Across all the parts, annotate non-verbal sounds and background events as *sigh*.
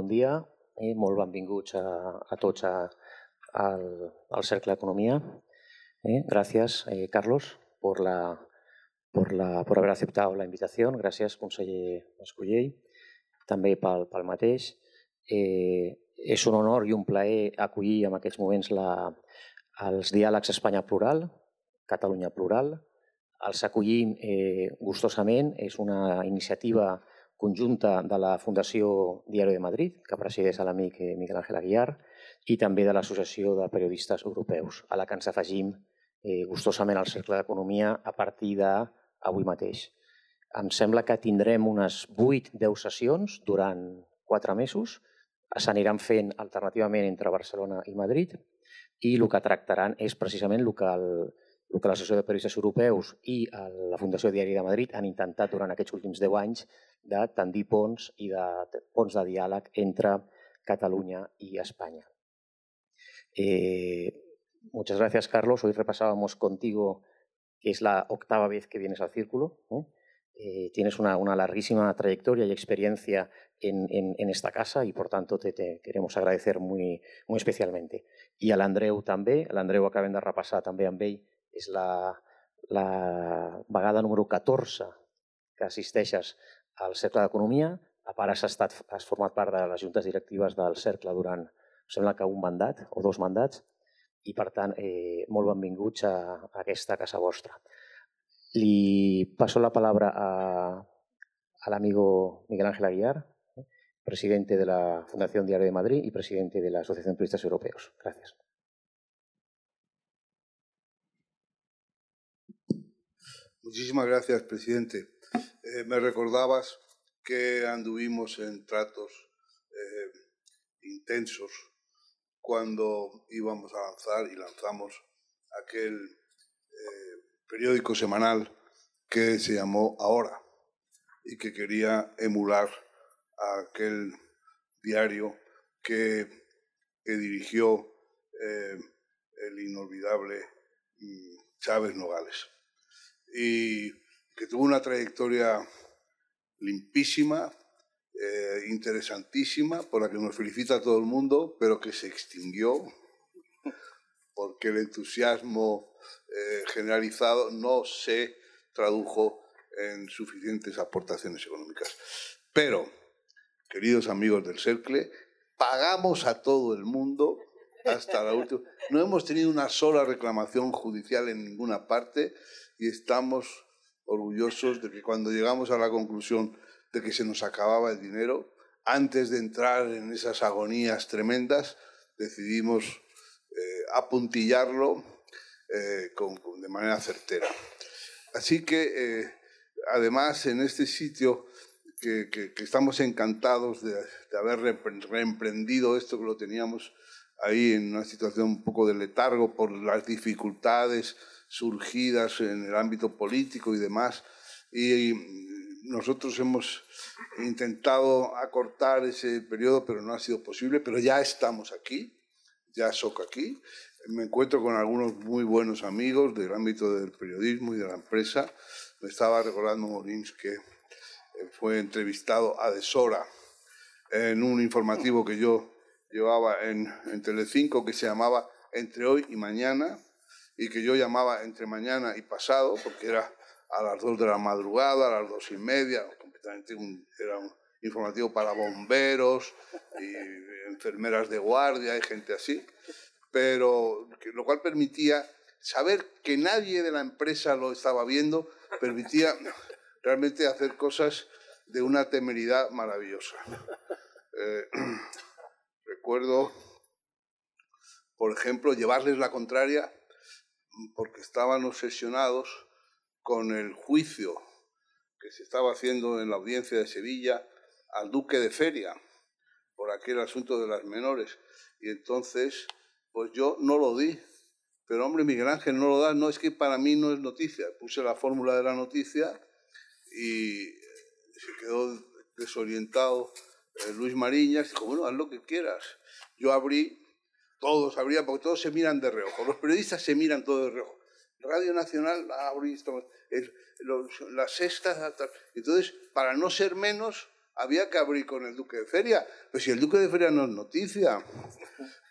bon dia i molt benvinguts a, a tots a, al, al Cercle d'Economia. Eh, gracias, eh, Carlos, por, la, por, la, por haber aceptado la invitación. Gràcies, conseller Mascollell, també pel, pel mateix. Eh, és un honor i un plaer acollir en aquests moments la, els diàlegs Espanya Plural, Catalunya Plural. Els acollim eh, gustosament. És una iniciativa conjunta de la Fundació Diari de Madrid, que presideix l'amic eh, Miguel Ángel Aguiar, i també de l'Associació de Periodistes Europeus, a la que ens afegim eh, gustosament al Cercle d'Economia a partir d'avui mateix. Em sembla que tindrem unes 8-10 sessions durant 4 mesos. S'aniran fent alternativament entre Barcelona i Madrid i el que tractaran és precisament el que el, el que l'Associació de Periodistes Europeus i la Fundació Diari de Madrid han intentat durant aquests últims 10 anys de tendir ponts i de ponts de diàleg entre Cataluña y España. Eh, muchas gracias, Carlos. Hoy repasábamos contigo que es la octava vez que vienes al círculo. ¿eh? Eh, tienes una, una, larguísima trayectoria y experiencia en, en, en esta casa y, por tanto, te, te, queremos agradecer muy, muy especialmente. I a l'Andreu també, l'Andreu acabem de repassar també amb ell és la, la vegada número 14 que assisteixes al Cercle d'Economia. A part, has, estat, has format part de les juntes directives del Cercle durant, sembla que un mandat o dos mandats, i per tant, eh, molt benvinguts a, a aquesta casa vostra. Li paso la palabra a, al amigo Miguel Ángel Aguiar, presidente de la Fundación Diario de Madrid y presidente de la Asociación de Turistas Europeos. Gracias. Muchísimas gracias, presidente. Eh, me recordabas que anduvimos en tratos eh, intensos cuando íbamos a lanzar y lanzamos aquel eh, periódico semanal que se llamó Ahora y que quería emular aquel diario que, dirigió el inolvidable mm, Chávez Nogales y que tuvo una trayectoria limpísima, eh, interesantísima, por la que nos felicita todo el mundo, pero que se extinguió *laughs* porque el entusiasmo eh, generalizado no se tradujo en suficientes aportaciones económicas. Pero, queridos amigos del Cercle, pagamos a todo el mundo hasta la última. No hemos tenido una sola reclamación judicial en ninguna parte y estamos orgullosos de que cuando llegamos a la conclusión de que se nos acababa el dinero, antes de entrar en esas agonías tremendas, decidimos eh, apuntillarlo eh, con, de manera certera. Así que, eh, además, en este sitio que estamos encantados de, de, haber reemprendido esto que lo teníamos ahí en una situación un poco de letargo por las dificultades surgidas en el ámbito político y demás. Y nosotros hemos intentado acortar ese periodo, pero no ha sido posible. Pero ya estamos aquí, ya soco aquí. Me encuentro con algunos muy buenos amigos del ámbito del periodismo y de la empresa. Me estaba recordando Molins que fue entrevistado a Deshora en un informativo que yo llevaba en, en Telecinco que se llamaba Entre hoy y mañana y que yo llamaba entre mañana y pasado, porque era a las dos de la madrugada, a las dos y media, completamente era un informativo para bomberos y enfermeras de guardia y gente así, pero lo cual permitía saber que nadie de la empresa lo estaba viendo, permitía realmente hacer cosas de una temeridad maravillosa. Eh, *clears throat* recuerdo, por ejemplo, llevarles la contraria porque estaban obsesionados con el juicio que se estaba haciendo en la audiencia de Sevilla al duque de Feria por aquel asunto de las menores. Y entonces, pues yo no lo di. Pero hombre, Miguel Ángel no lo da. No, es que para mí no es noticia. Puse la fórmula de la noticia y se quedó desorientado eh, Luis Mariñas. Dijo, bueno, haz lo que quieras. Yo abrí todos habrían, porque todos se miran de reojo. Los periodistas se miran todos de reojo. Radio Nacional, ah, la sexta. Entonces, para no ser menos, había que abrir con el Duque de Feria. Pues si el Duque de Feria no es noticia,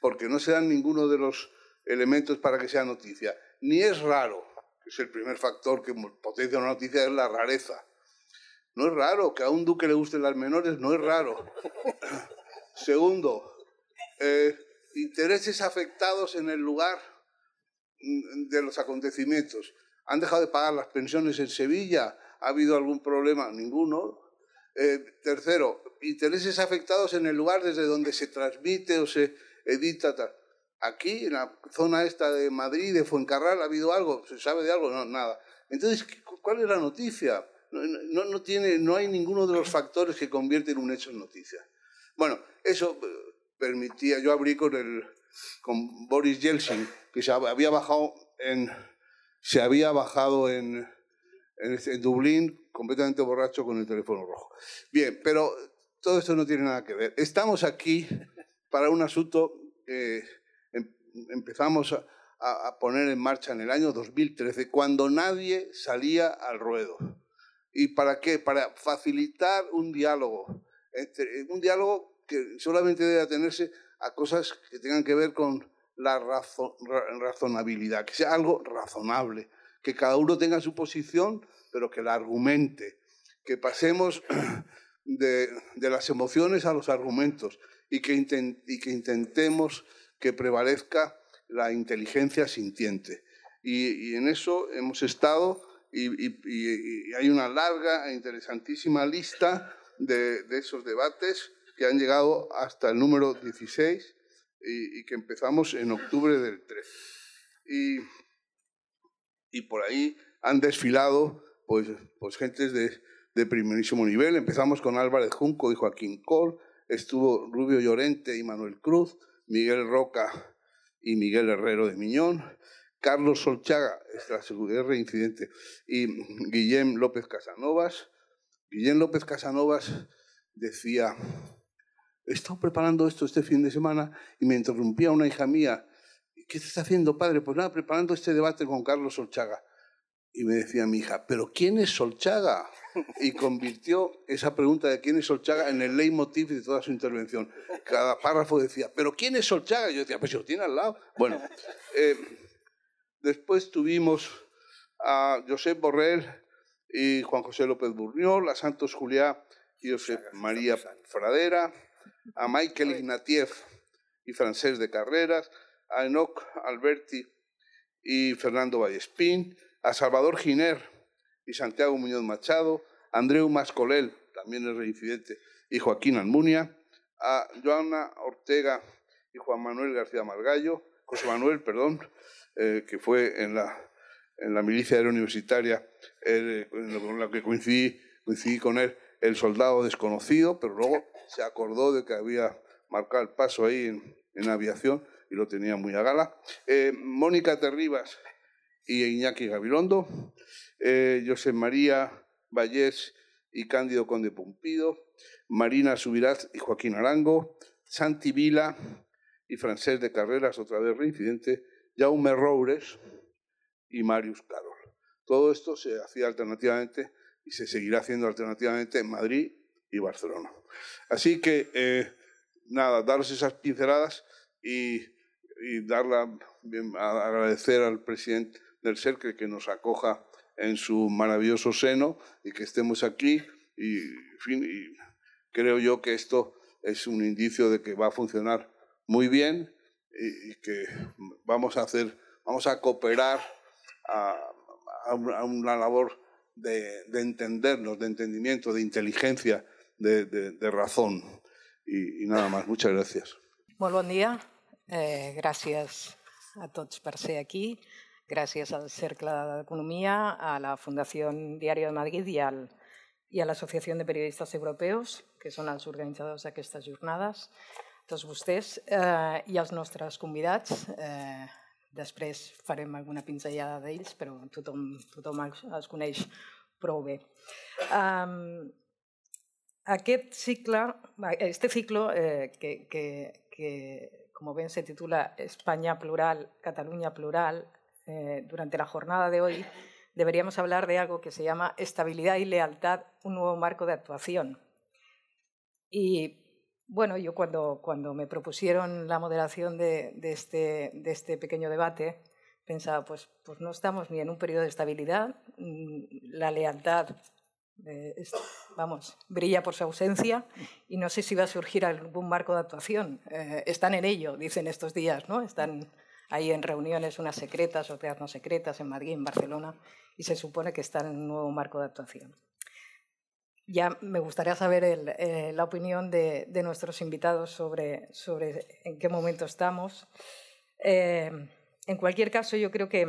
porque no se dan ninguno de los elementos para que sea noticia. Ni es raro, que es el primer factor que potencia una noticia, es la rareza. No es raro que a un duque le gusten las menores, no es raro. Segundo, eh, intereses afectados en el lugar mm, de los acontecimientos. ¿Han dejado de pagar las pensiones en Sevilla? ¿Ha habido algún problema? Ninguno. Eh, tercero, intereses afectados en el lugar desde donde se transmite o se edita. Aquí, en la zona esta de Madrid, de Fuencarral, ¿ha habido algo? ¿Se sabe de algo? No, nada. Entonces, ¿cuál es la noticia? No, no, tiene, no hay ninguno de los factores que convierten un hecho en noticia. Bueno, eso permitía, yo abrí con, el, con Boris Yeltsin, que se había bajado en, se había bajado en, en, Dublín completamente borracho con el teléfono rojo. Bien, pero todo esto no tiene nada que ver. Estamos aquí para un asunto que em, empezamos a, a, poner en marcha en el año 2013, cuando nadie salía al ruedo. ¿Y para qué? Para facilitar un diálogo, un diálogo que solamente debe atenerse a cosas que tengan que ver con la razonabilidad, que sea algo razonable, que cada uno tenga su posición, pero que la argumente, que pasemos *clears throat* de, las emociones a los argumentos y que, intentemos que prevalezca la inteligencia sintiente. Y, en eso hemos estado y, hay una larga e interesantísima lista de esos debates que han llegado hasta el número 16 y, que empezamos en octubre del 3. Y, y por ahí han desfilado pues, pues gentes de, de primerísimo nivel. Empezamos con Álvarez Junco y Joaquín Col, estuvo Rubio Llorente y Manuel Cruz, Miguel Roca y Miguel Herrero de Miñón, Carlos Solchaga, seguridad reincidente, y Guillem López Casanovas. Guillem López Casanovas decía, he estado preparando esto este fin de semana y me interrumpía una hija mía. ¿Qué estás haciendo, padre? Pues nada, preparando este debate con Carlos Solchaga. Y me decía mi hija, ¿pero quién es Solchaga? *laughs* Y convirtió esa pregunta de quién es Solchaga en el leitmotiv de toda su intervención. Cada párrafo decía, ¿pero quién es Solchaga? Y yo decía, pues lo tiene al lado. Bueno, eh, después tuvimos a Josep Borrell y Juan José López Burniol, a Santos Juliá y José María Fradera, a Michael Ignatieff y Francés de Carreras, a Enoch Alberti y Fernando Vallespín, a Salvador Giner y Santiago Muñoz Machado, a Andreu Mascolel, también es reincidente, y Joaquín Almunia, a Joana Ortega y Juan Manuel García Margallo, José Manuel, perdón, eh, que fue en la, en la milicia universitaria con la que coincidí, coincidí con él, el soldado desconocido, pero luego se acordó de que había marcado el paso ahí en, aviación y lo tenía muy a gala. Eh, Mónica Terribas y Iñaki Gabilondo, eh, José María Vallés y Cándido Conde Pumpido, Marina Subiraz y Joaquín Arango, Santi Vila y Francés de Carreras, otra vez reincidente, Jaume Roures y Marius Carol. Todo esto se hacía alternativamente y se seguirá haciendo alternativamente en Madrid y Barcelona. Así que, eh, nada, daros esas pinceladas y, darla, agradecer al presidente del CERCRE que nos acoja en su maravilloso seno y que estemos aquí. Y, creo yo que esto es un indicio de que va a funcionar muy bien y, que vamos a hacer, vamos a cooperar a una labor de, de, entendernos, de entendimiento, de inteligencia de, de, de razón. I, I nada más. Muchas gracias. Molt bon dia. Eh, gràcies a tots per ser aquí. Gràcies al Cercle d'Economia, a la Fundació Diario de Madrid i, al, i a l'Associació de Periodistes Europeus, que són els organitzadors d'aquestes jornades, tots vostès eh, i els nostres convidats. Eh, després farem alguna pinzellada d'ells, però tothom, tothom els, els coneix prou bé. Um, aquest cicle, este ciclo eh, que, que, que, como ven, se titula España plural, Cataluña plural, eh, durante la jornada de hoy deberíamos hablar de algo que se llama estabilidad y lealtad, un nuevo marco de actuación. Y bueno, yo cuando, cuando me propusieron la moderación de, este, de este pequeño debate, pensaba, pues, pues no estamos ni en un periodo de estabilidad, mm, la lealtad, eh, vamos, brilla por su ausencia y no sé si va a surgir algún marco de actuación. Eh, están en ello, dicen estos días, ¿no? Están ahí en reuniones, unas secretas, otras no secretas, en Madrid, en Barcelona, y se supone que están en un nuevo marco de actuación. Ya me gustaría saber eh, la opinión de, nuestros invitados sobre, sobre en qué momento estamos. En cualquier caso, yo creo que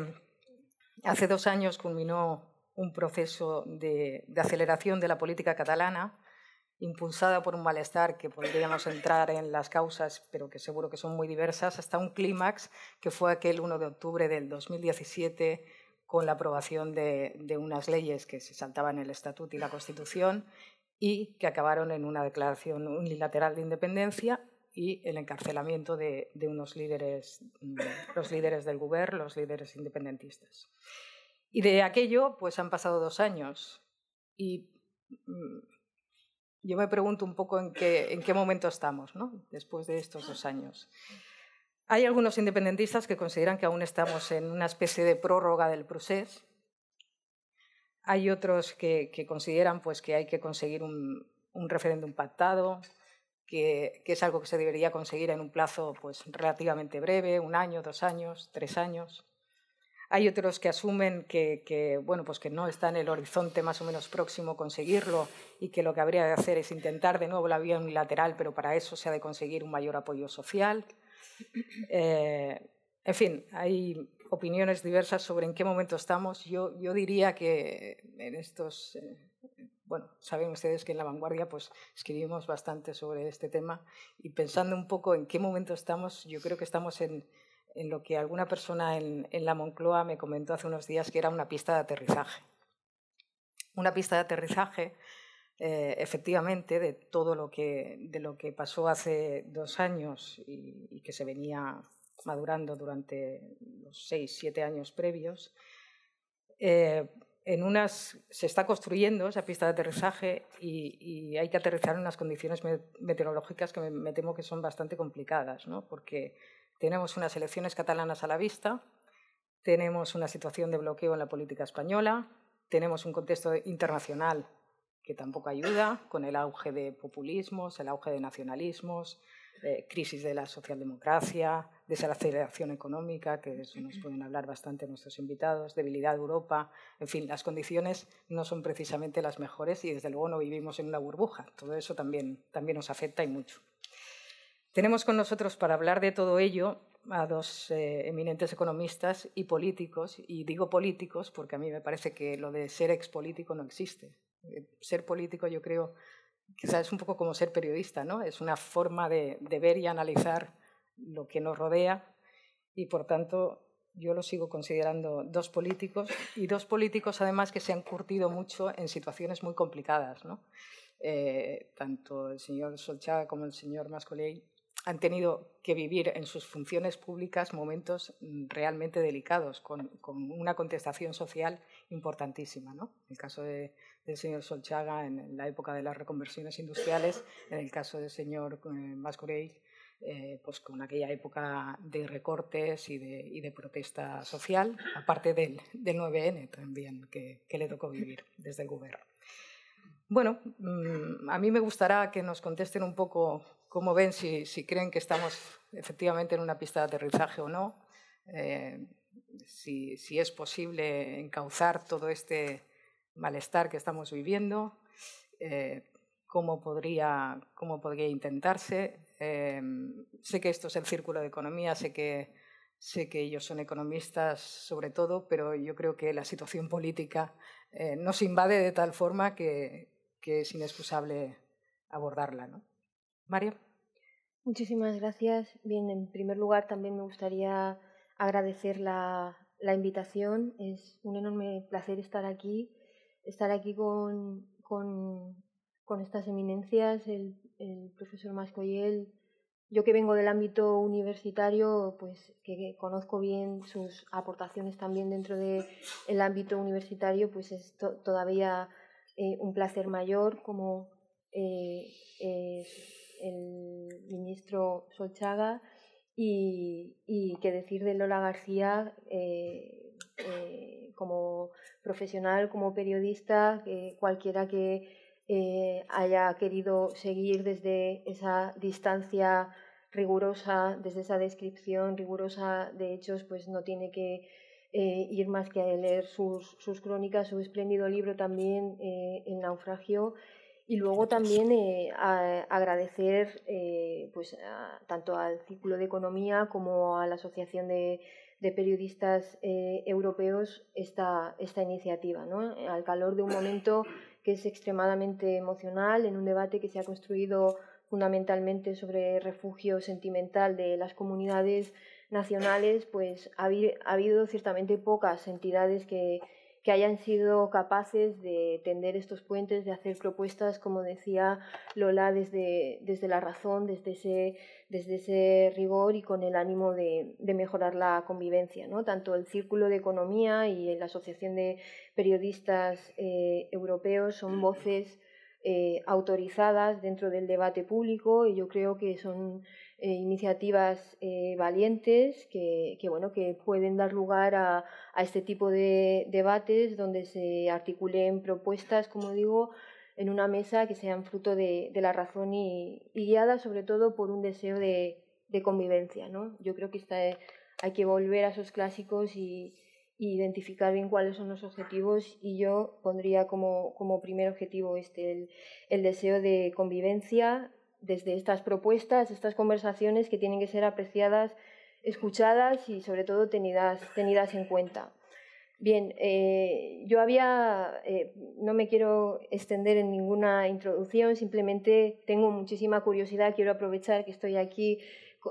hace dos años culminó un proceso de, aceleración de la política catalana, impulsada por un malestar que podríamos entrar en las causas, pero que seguro que son muy diversas, hasta un clímax que fue aquel 1 de octubre del 2017 con la aprobación de, de unas leyes que se saltaban el Estatuto y la Constitución y que acabaron en una declaración unilateral de independencia y el encarcelamiento de, unos líderes, mm, los líderes del gobierno, los líderes independentistas. Y de aquello, pues han pasado dos años. Y mm, yo me pregunto un poco en qué, en qué momento estamos, ¿no? después de estos dos años. Hay algunos independentistas que consideran que aún estamos en una especie de prórroga del proceso. Hay otros que, consideran pues, que hay que conseguir un, referéndum pactado, que, es algo que se debería conseguir en un plazo pues, relativamente breve, un año, dos años, tres años. Hay otros que asumen que, bueno, pues que no está en el horizonte más o menos próximo conseguirlo y que lo que habría de hacer es intentar de nuevo la vía unilateral, pero para eso se ha de conseguir un mayor apoyo social. Eh, en fin, hay opiniones diversas sobre en qué momento estamos. Yo, yo diría que en estos, eh, bueno, saben ustedes que en La Vanguardia pues, escribimos bastante sobre este tema y pensando un poco en qué momento estamos, yo creo que estamos en, en lo que alguna persona en, en, la Moncloa me comentó hace unos días que era una pista de aterrizaje. Una pista de aterrizaje, eh, efectivamente, de todo lo que, de lo que pasó hace dos años y, que se venía madurando durante los seis, siete años previos. Eh, en unas se está construyendo esa pista de aterrizaje y, hay que aterrizar en unas condiciones meteorológicas que me, temo que son bastante complicadas, ¿no? porque tenemos unas elecciones catalanas a la vista, tenemos una situación de bloqueo en la política española, tenemos un contexto internacional que tampoco ayuda, con el auge de populismos, el auge de nacionalismos, eh, crisis de la socialdemocracia, desaceleración económica, que eso nos pueden hablar bastante nuestros invitados, debilidad de Europa, en fin, las condiciones no son precisamente las mejores y desde luego no vivimos en una burbuja. Todo eso también, también nos afecta y mucho. Tenemos con nosotros para hablar de todo ello a dos eh, eminentes economistas y políticos, y digo políticos porque a mí me parece que lo de ser expolítico no existe. Eh, ser político yo creo quizás es un poco como ser periodista, ¿no? Es una forma de, ver y analizar lo que nos rodea y, por tanto, yo lo sigo considerando dos políticos y dos políticos, además, que se han curtido mucho en situaciones muy complicadas, ¿no? Eh, tanto el señor Solchaga como el señor Mascoley han tenido que vivir en sus funciones públicas momentos realmente delicados, con una contestación social importantísima. ¿no? En el caso de, del señor Solchaga, en la época de las reconversiones industriales, en el caso del señor eh, Mascorell, eh, pues con aquella época de recortes y de, y de protesta social, aparte del, del 9N también que, que, le tocó vivir desde el gobierno. Bueno, mm, a mí me gustaría que nos contesten un poco cómo ven, si, si creen que estamos efectivamente en una pista de aterrizaje o no, eh, si, si, es posible encauzar todo este malestar que estamos viviendo, eh, cómo, podría, cómo podría intentarse. Eh, sé que esto es el círculo de economía, sé que, sé que ellos son economistas sobre todo, pero yo creo que la situación política nos invade de tal forma que, que es inexcusable abordarla. ¿no? Mario. Muchísimas gracias. Bien, en primer lugar también me gustaría agradecer la, la invitación. Es un enorme placer estar aquí, estar aquí con, con, estas eminencias, el, el profesor Mascoyel, yo que vengo del ámbito universitario, pues que conozco bien sus aportaciones también dentro del el ámbito universitario, pues es todavía eh, un placer mayor como es el ministro Solchaga y, y qué decir de Lola García como profesional, como periodista, que cualquiera que haya querido seguir desde esa distancia rigurosa, desde esa descripción rigurosa de hechos, pues no tiene que eh, ir más que a leer sus, sus crónicas, su espléndido libro también, eh, El naufragio. Y luego también eh, agradecer pues, tanto al Círculo de Economía como a la Asociación de, Periodistas Europeos esta, esta iniciativa, ¿no? al calor de un momento que es extremadamente emocional, en un debate que se ha construido fundamentalmente sobre refugio sentimental de las comunidades nacionales, pues ha, habido ciertamente pocas entidades que, que hayan sido capaces de tender estos puentes, de hacer propuestas, como decía Lola, desde, desde la razón, desde ese, desde ese rigor y con el ánimo de, de mejorar la convivencia. ¿no? Tanto el Círculo de Economía y la Asociación de Periodistas eh, Europeos son voces eh, autorizadas dentro del debate público y yo creo que son eh, iniciativas eh, valientes que, bueno, que pueden dar lugar a, este tipo de debates donde se articulen propuestas, como digo, en una mesa que sean fruto de, la razón y, guiadas sobre todo por un deseo de, convivencia. ¿no? Yo creo que está, hay que volver a esos clásicos y, identificar bien cuáles son los objetivos y yo pondría como, como primer objetivo este, el, el, deseo de convivencia desde estas propuestas, estas conversaciones que tienen que ser apreciadas, escuchadas y sobre todo tenidas, tenidas en cuenta. Bien, eh, yo había, eh, no me quiero extender en ninguna introducción, simplemente tengo muchísima curiosidad, quiero aprovechar que estoy aquí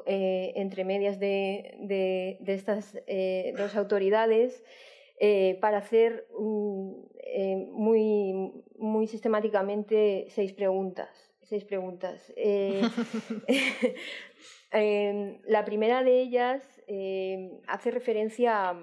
eh, entre medias de, estas eh, dos autoridades para hacer muy, muy sistemáticamente seis preguntas. Seis preguntas. *laughs* *laughs* la primera de ellas hace referencia,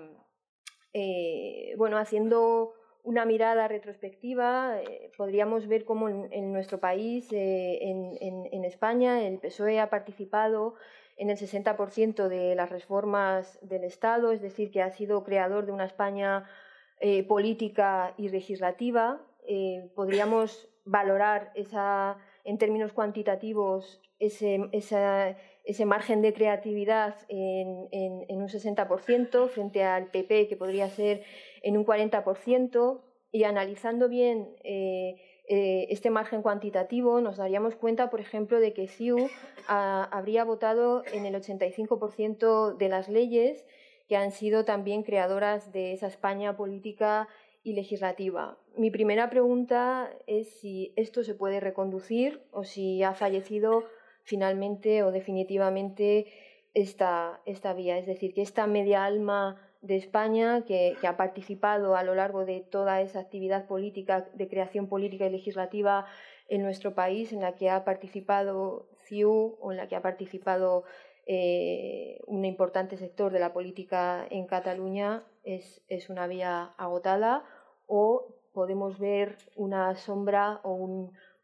bueno, haciendo una mirada retrospectiva, podríamos ver cómo en, nuestro país, en, en, España, el PSOE ha participado en el 60% de las reformas del Estado, es decir, que ha sido creador de una España eh, política y legislativa. Eh, podríamos valorar esa, en términos cuantitativos ese, ese margen de creatividad en, en, un 60% frente al PP, que podría ser en un 40%, y analizando bien eh, eh, este margen cuantitativo, nos daríamos cuenta, por ejemplo, de que CIU habría votado en el 85% de las leyes que han sido también creadoras de esa España política y legislativa. Mi primera pregunta es si esto se puede reconducir o si ha fallecido finalmente o definitivamente esta, esta vía. Es decir, que esta media alma de España, que, ha participado a lo largo de toda esa actividad política, de creación política y legislativa en nuestro país, en la que ha participado CIU o en la que ha participado eh, un importante sector de la política en Cataluña, es, una vía agotada o podemos ver una sombra o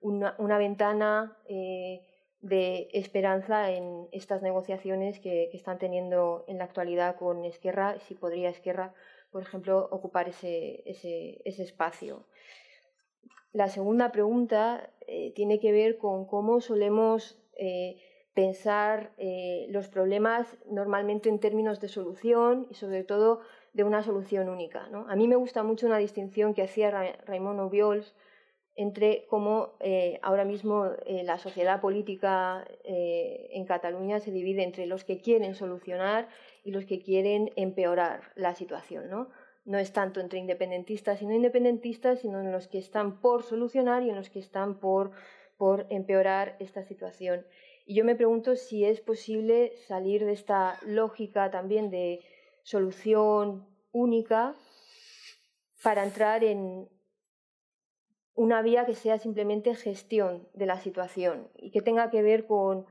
una, ventana. Eh, de esperanza en estas negociaciones que, están teniendo en la actualidad con Esquerra, si podría Esquerra, por ejemplo, ocupar ese, espacio. La segunda pregunta eh, tiene que ver con cómo solemos eh, pensar los problemas normalmente en términos de solución y sobre todo de una solución única. A mí me gusta mucho una distinción que hacía Raymond Obiols entre cómo eh, ahora mismo eh, la sociedad política eh, en Cataluña se divide entre los que quieren solucionar y los que quieren empeorar la situación. ¿no? no es tanto entre independentistas y no independentistas, sino en los que están por solucionar y en los que están por, por empeorar esta situación. Y yo me pregunto si es posible salir de esta lógica también de solución única para entrar en, una vía que sea simplemente gestión de la situación y que tenga que ver con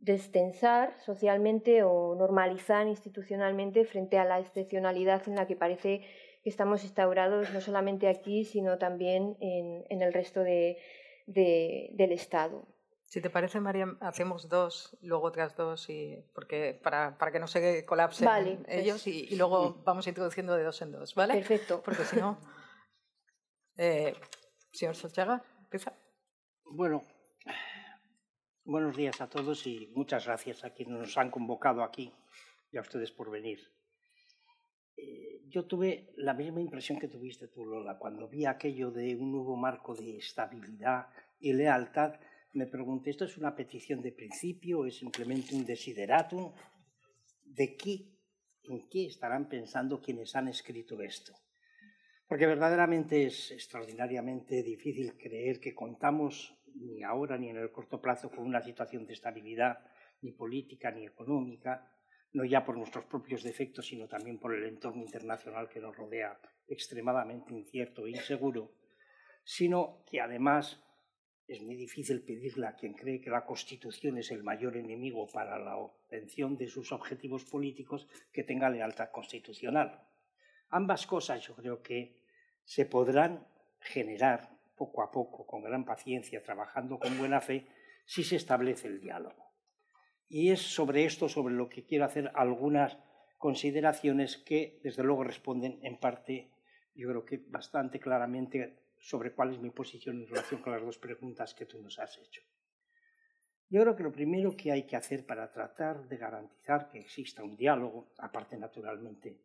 destensar socialmente o normalizar institucionalmente frente a la excepcionalidad en la que parece que estamos instaurados no solamente aquí, sino también en, el resto de, del Estado. Si te parece, María, hacemos dos, luego otras dos, y, porque para, para que no se colapsen pues ellos y, luego vamos introduciendo de dos en dos, ¿vale? Perfecto. Porque si no... Eh, señor Solchaga, empieza. Bueno, buenos días a todos y muchas gracias a quienes nos han convocado aquí y a ustedes por venir. Eh, yo tuve la misma impresión que tuviste tú, Lola, cuando vi aquello de un nuevo marco de estabilidad y lealtad me pregunté, ¿esto es una petición de principio? ¿Es simplemente un desideratum? ¿De qué, en qué estarán pensando quienes han escrito esto? Porque verdaderamente es extraordinariamente difícil creer que contamos ni ahora ni en el corto plazo con una situación de estabilidad ni política ni económica, no ya por nuestros propios defectos, sino también por el entorno internacional que nos rodea extremadamente incierto e inseguro, sino que además es muy difícil pedirle a quien cree que la Constitución es el mayor enemigo para la obtención de sus objetivos políticos que tenga lealtad constitucional. Ambas cosas yo creo que se podrán generar poco a poco, con gran paciencia, trabajando con buena fe, si se establece el diálogo. Y es sobre esto sobre lo que quiero hacer algunas consideraciones que, desde luego, responden en parte, yo creo que bastante claramente sobre cuál es mi posición en relación con las dos preguntas que tú nos has hecho. Yo creo que lo primero que hay que hacer para tratar de garantizar que exista un diálogo, aparte naturalmente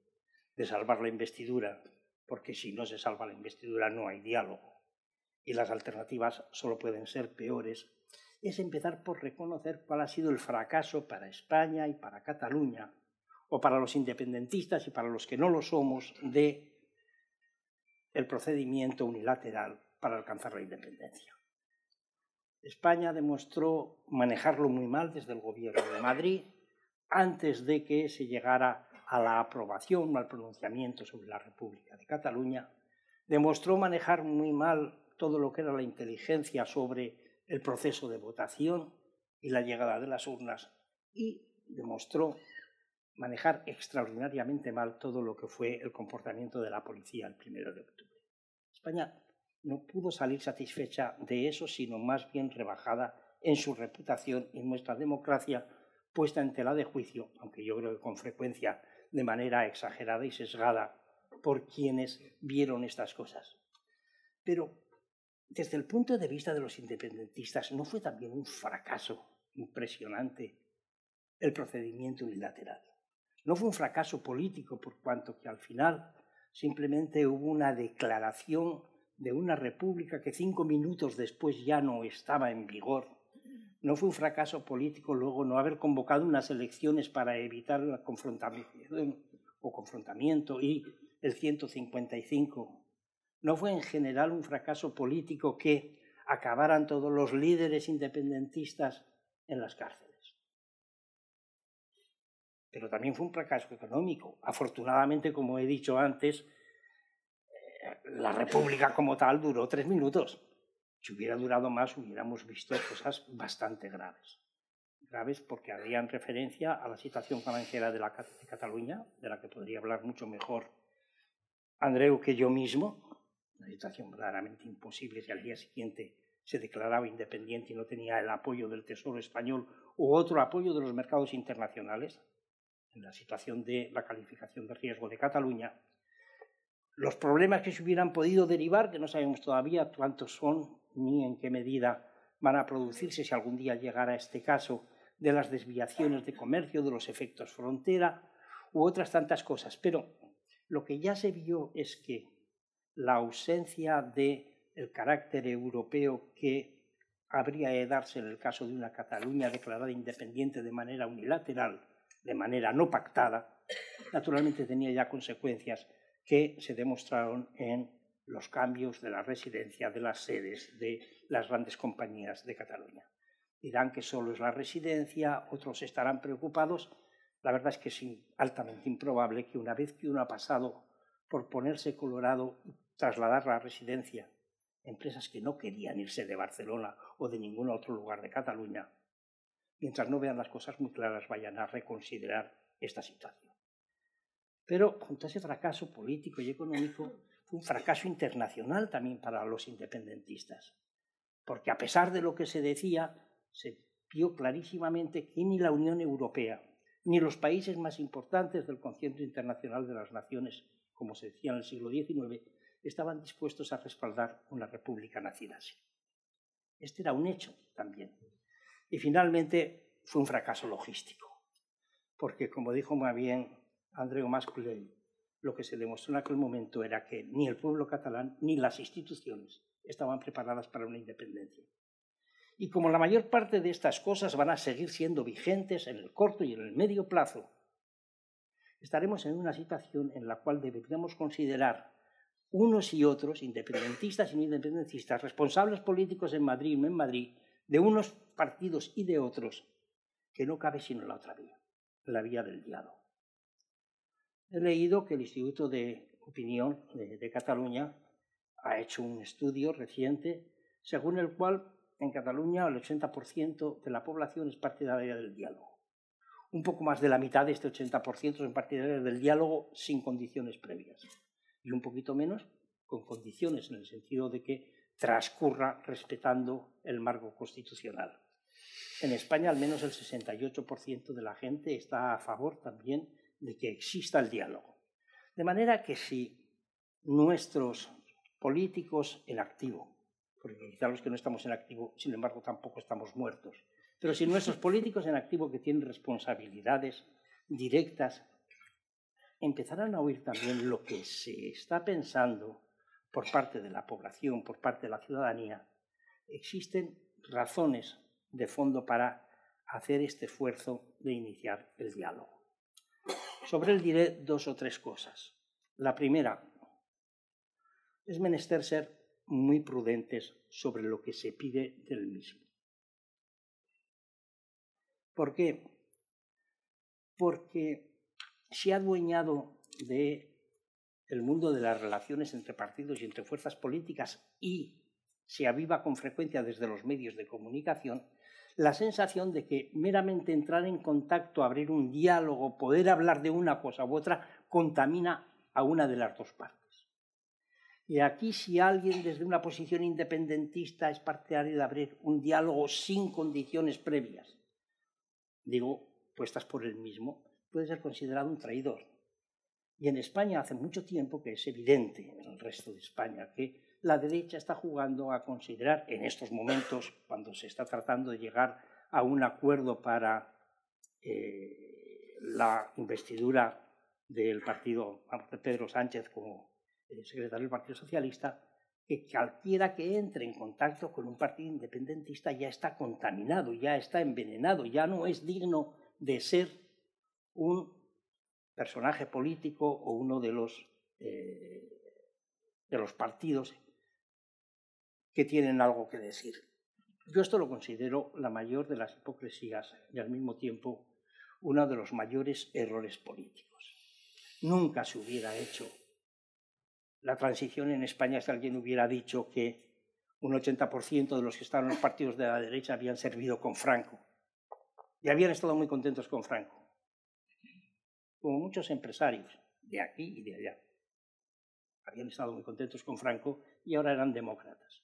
de salvar la investidura, porque si no se salva la investidura no hay diálogo y las alternativas solo pueden ser peores, es empezar por reconocer cuál ha sido el fracaso para España y para Cataluña, o para los independentistas y para los que no lo somos, de el procedimiento unilateral para alcanzar la independencia. España demostró manejarlo muy mal desde el gobierno de Madrid antes de que se llegara a la aprobación o al pronunciamiento sobre la República de Cataluña. Demostró manejar muy mal todo lo que era la inteligencia sobre el proceso de votación y la llegada de las urnas y demostró manejar extraordinariamente mal todo lo que fue el comportamiento de la policía el primero de octubre. España no pudo salir satisfecha de eso, sino más bien rebajada en su reputación y nuestra democracia puesta en tela de juicio, aunque yo creo que con frecuencia de manera exagerada y sesgada por quienes vieron estas cosas. Pero desde el punto de vista de los independentistas, ¿no fue también un fracaso impresionante el procedimiento unilateral? No fue un fracaso político por cuanto que al final simplemente hubo una declaración de una república que cinco minutos después ya no estaba en vigor. No fue un fracaso político luego no haber convocado unas elecciones para evitar la confrontación o confrontamiento y el 155. No fue en general un fracaso político que acabaran todos los líderes independentistas en las cárceles pero también fue un fracaso económico. Afortunadamente, como he dicho antes, eh, la República como tal duró tres minutos. Si hubiera durado más, hubiéramos visto cosas bastante graves. Graves porque harían referencia a la situación financiera de, la, Cataluña, de la que podría hablar mucho mejor Andreu que yo mismo. Una situación verdaderamente imposible si al día siguiente se declaraba independiente y no tenía el apoyo del Tesoro español u otro apoyo de los mercados internacionales en la situación de la calificación de riesgo de Cataluña, los problemas que se hubieran podido derivar, que no sabemos todavía cuántos son ni en qué medida van a producirse si algún día llegara este caso, de las desviaciones de comercio, de los efectos frontera u otras tantas cosas. Pero lo que ya se vio es que la ausencia del el carácter europeo que habría de darse en el caso de una Cataluña declarada independiente de manera unilateral de manera no pactada, naturalmente tenía ya consecuencias que se demostraron en los cambios de la residencia de las sedes de las grandes compañías de Cataluña. Dirán que solo es la residencia, otros estarán preocupados. La verdad es que es altamente improbable que una vez que uno ha pasado por ponerse colorado y trasladar la residencia, empresas que no querían irse de Barcelona o de ningún otro lugar de Cataluña, mientras no vean las cosas muy claras, vayan a reconsiderar esta situación. Pero junto a ese fracaso político y económico, fue un fracaso internacional también para los independentistas. porque a pesar de lo que se decía, se vio clarísimamente que ni la Unión Europea ni los países más importantes del concierto internacional de las naciones, como se decía en el siglo XIX, estaban dispuestos a respaldar una república nacida así. Este era un hecho también. Y finalmente fue un fracaso logístico, porque como dijo muy bien Andreu Masculell, lo que se demostró en aquel momento era que ni el pueblo catalán ni las instituciones estaban preparadas para una independencia. Y como la mayor parte de estas cosas van a seguir siendo vigentes en el corto y en el medio plazo, estaremos en una situación en la cual deberíamos considerar unos y otros, independentistas y no independentistas, responsables políticos en Madrid y en Madrid, de unos partidos y de otros, que no cabe sino la otra vía, la vía del diálogo. He leído que el Instituto de Opinión de, Cataluña ha hecho un estudio reciente según el cual en Cataluña el 80% de la población es partidaria del diálogo. Un poco más de la mitad de este 80% son partidarios del diálogo sin condiciones previas. Y un poquito menos con condiciones en el sentido de que transcurra respetando el marco constitucional. En España al menos el 68% de la gente está a favor también de que exista el diálogo. De manera que si nuestros políticos en activo porque quizá los que no estamos en activo, sin embargo, tampoco estamos muertos. Pero si nuestros *laughs* políticos en activo que tienen responsabilidades directas empezaran a oír también lo que se está pensando por parte de la población, por parte de la ciudadanía, existen razones de fondo para hacer este esfuerzo de iniciar el diálogo. Sobre él diré dos o tres cosas. La primera, es menester ser muy prudentes sobre lo que se pide del mismo. ¿Por qué? Porque se ha adueñado de el mundo de las relaciones entre partidos y entre fuerzas políticas y se aviva con frecuencia desde los medios de comunicación la sensación de que meramente entrar en contacto, abrir un diálogo, poder hablar de una cosa u otra, contamina a una de las dos partes. Y aquí si alguien desde una posición independentista es partidario de abrir un diálogo sin condiciones previas, digo, puestas por él mismo, puede ser considerado un traidor. Y en España hace mucho tiempo que es evidente, en el resto de España, que la derecha está jugando a considerar, en estos momentos, cuando se está tratando de llegar a un acuerdo para eh, la investidura del partido de Pedro Sánchez como el secretario del Partido Socialista, que cualquiera que entre en contacto con un partido independentista ya está contaminado, ya está envenenado, ya no es digno de ser un personaje político o uno de los, eh, de los partidos que tienen algo que decir. Yo esto lo considero la mayor de las hipocresías y al mismo tiempo uno de los mayores errores políticos. Nunca se hubiera hecho la transición en España si alguien hubiera dicho que un 80% de los que estaban en los partidos de la derecha habían servido con Franco y habían estado muy contentos con Franco, como muchos empresarios de aquí y de allá. Habían estado muy contentos con Franco y ahora eran demócratas.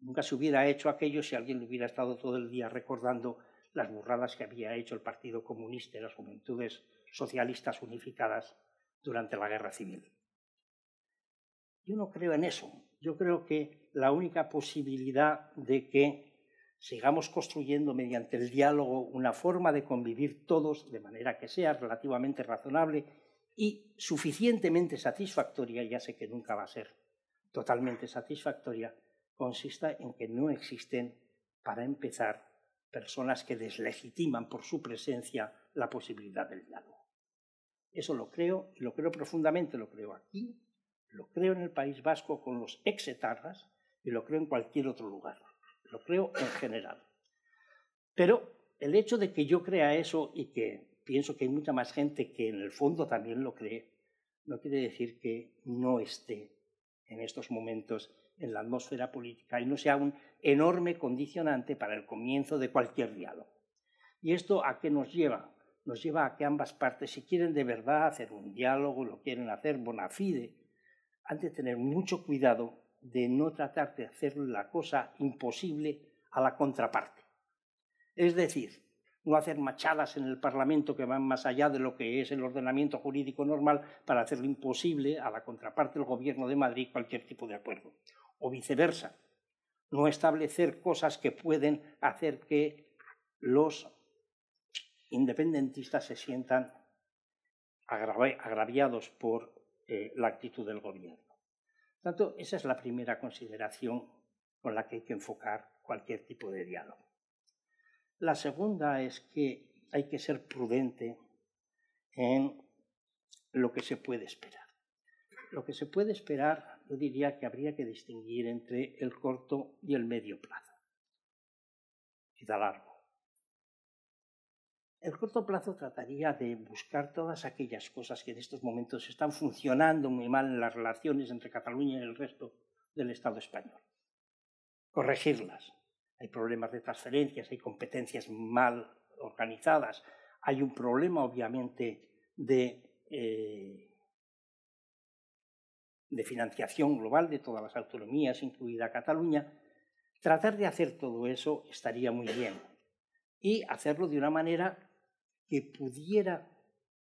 Nunca se hubiera hecho aquello si alguien hubiera estado todo el día recordando las burradas que había hecho el Partido Comunista y las Juventudes Socialistas Unificadas durante la Guerra Civil. Yo no creo en eso. Yo creo que la única posibilidad de que sigamos construyendo mediante el diálogo una forma de convivir todos de manera que sea relativamente razonable y suficientemente satisfactoria, ya sé que nunca va a ser totalmente satisfactoria, consista en que no existen, para empezar, personas que deslegitiman por su presencia la posibilidad del diálogo. Eso lo creo y lo creo profundamente, lo creo aquí, lo creo en el País Vasco con los exetarras y lo creo en cualquier otro lugar. Lo creo en general. Pero el hecho de que yo crea eso y que pienso que hay mucha más gente que en el fondo también lo cree, no quiere decir que no esté en estos momentos en la atmósfera política y no sea un enorme condicionante para el comienzo de cualquier diálogo. ¿Y esto a qué nos lleva? Nos lleva a que ambas partes, si quieren de verdad hacer un diálogo, lo quieren hacer bona fide, han de tener mucho cuidado de no tratar de hacer la cosa imposible a la contraparte. Es decir, no hacer machadas en el Parlamento que van más allá de lo que es el ordenamiento jurídico normal para hacerlo imposible a la contraparte del Gobierno de Madrid cualquier tipo de acuerdo. O viceversa, no establecer cosas que pueden hacer que los independentistas se sientan agraviados por eh, la actitud del Gobierno. Tanto, esa es la primera consideración con la que hay que enfocar cualquier tipo de diálogo. La segunda es que hay que ser prudente en lo que se puede esperar. Lo que se puede esperar, yo diría que habría que distinguir entre el corto y el medio plazo. Quizá largo. El corto plazo trataría de buscar todas aquellas cosas que en estos momentos están funcionando muy mal en las relaciones entre Cataluña y el resto del Estado español. Corregirlas, hay problemas de transferencias, hay competencias mal organizadas, hay un problema obviamente de, eh, de financiación global de todas las autonomías, incluida Cataluña. Tratar de hacer todo eso estaría muy bien y hacerlo de una manera que pudiera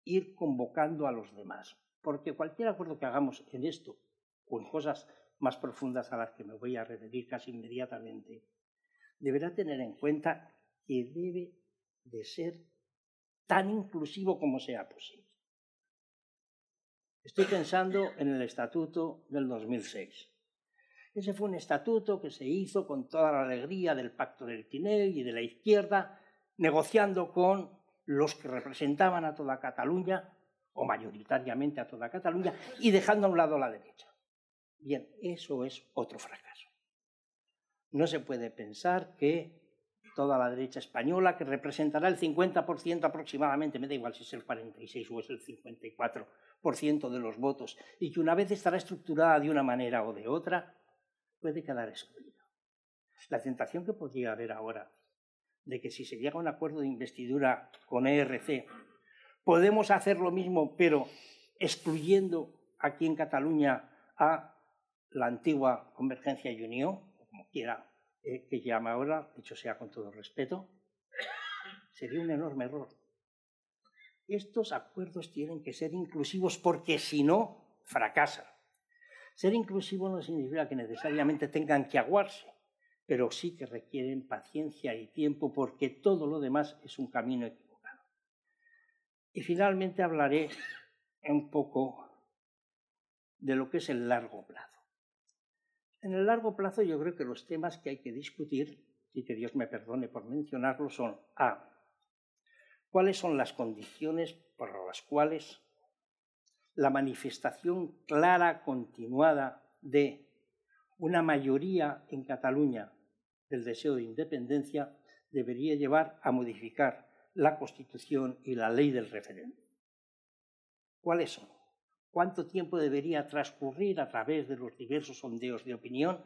ir convocando a los demás. Porque cualquier acuerdo que hagamos en esto o en cosas más profundas a las que me voy a referir casi inmediatamente, deberá tener en cuenta que debe de ser tan inclusivo como sea posible. Estoy pensando en el estatuto del 2006. Ese fue un estatuto que se hizo con toda la alegría del pacto del Tinel y de la izquierda, negociando con los que representaban a toda Cataluña, o mayoritariamente a toda Cataluña, y dejando a un lado la derecha. Bien, eso es otro fracaso. No se puede pensar que toda la derecha española, que representará el 50% aproximadamente, me da igual si es el 46 o es el 54% de los votos, y que una vez estará estructurada de una manera o de otra, puede quedar excluida. La tentación que podría haber ahora de que si se llega a un acuerdo de investidura con ERC, podemos hacer lo mismo, pero excluyendo aquí en Cataluña a la antigua Convergencia y Unión, como quiera eh, que llame ahora, dicho sea con todo respeto, sería un enorme error. Estos acuerdos tienen que ser inclusivos porque si no, fracasan. Ser inclusivo no significa que necesariamente tengan que aguarse, pero sí que requieren paciencia y tiempo porque todo lo demás es un camino equivocado. Y finalmente hablaré un poco de lo que es el largo plazo. En el largo plazo yo creo que los temas que hay que discutir, y que Dios me perdone por mencionarlo, son A. ¿Cuáles son las condiciones por las cuales la manifestación clara, continuada de una mayoría en Cataluña del deseo de independencia debería llevar a modificar la Constitución y la ley del referéndum? ¿Cuáles son? Cuánto tiempo debería transcurrir a través de los diversos sondeos de opinión,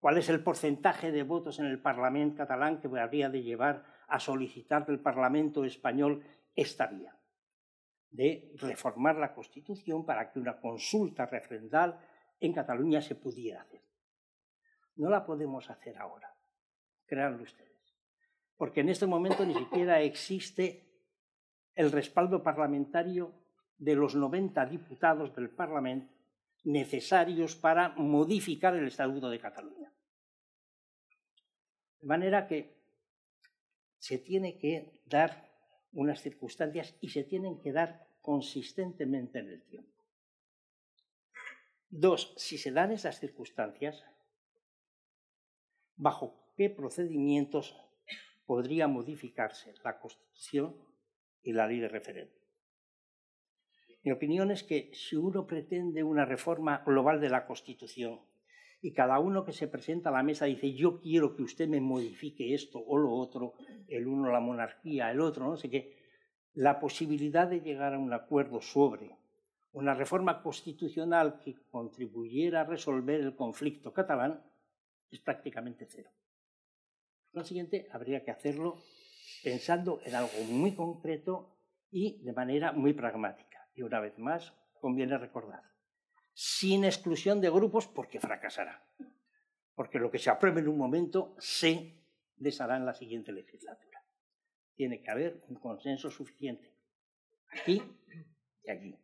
cuál es el porcentaje de votos en el Parlamento catalán que habría de llevar a solicitar del Parlamento español esta vía de reformar la Constitución para que una consulta referendal en Cataluña se pudiera hacer. No la podemos hacer ahora, créanlo ustedes, porque en este momento ni siquiera existe el respaldo parlamentario de los 90 diputados del Parlamento necesarios para modificar el Estatuto de Cataluña. De manera que se tiene que dar unas circunstancias y se tienen que dar consistentemente en el tiempo. Dos, si se dan esas circunstancias, ¿bajo qué procedimientos podría modificarse la Constitución y la ley de referéndum? Mi opinión es que si uno pretende una reforma global de la Constitución y cada uno que se presenta a la mesa dice yo quiero que usted me modifique esto o lo otro, el uno la monarquía, el otro no sé qué, la posibilidad de llegar a un acuerdo sobre una reforma constitucional que contribuyera a resolver el conflicto catalán es prácticamente cero. Por consiguiente, habría que hacerlo pensando en algo muy concreto y de manera muy pragmática. Y una vez más, conviene recordar, sin exclusión de grupos, porque fracasará. Porque lo que se apruebe en un momento se deshará en la siguiente legislatura. Tiene que haber un consenso suficiente, aquí y aquí.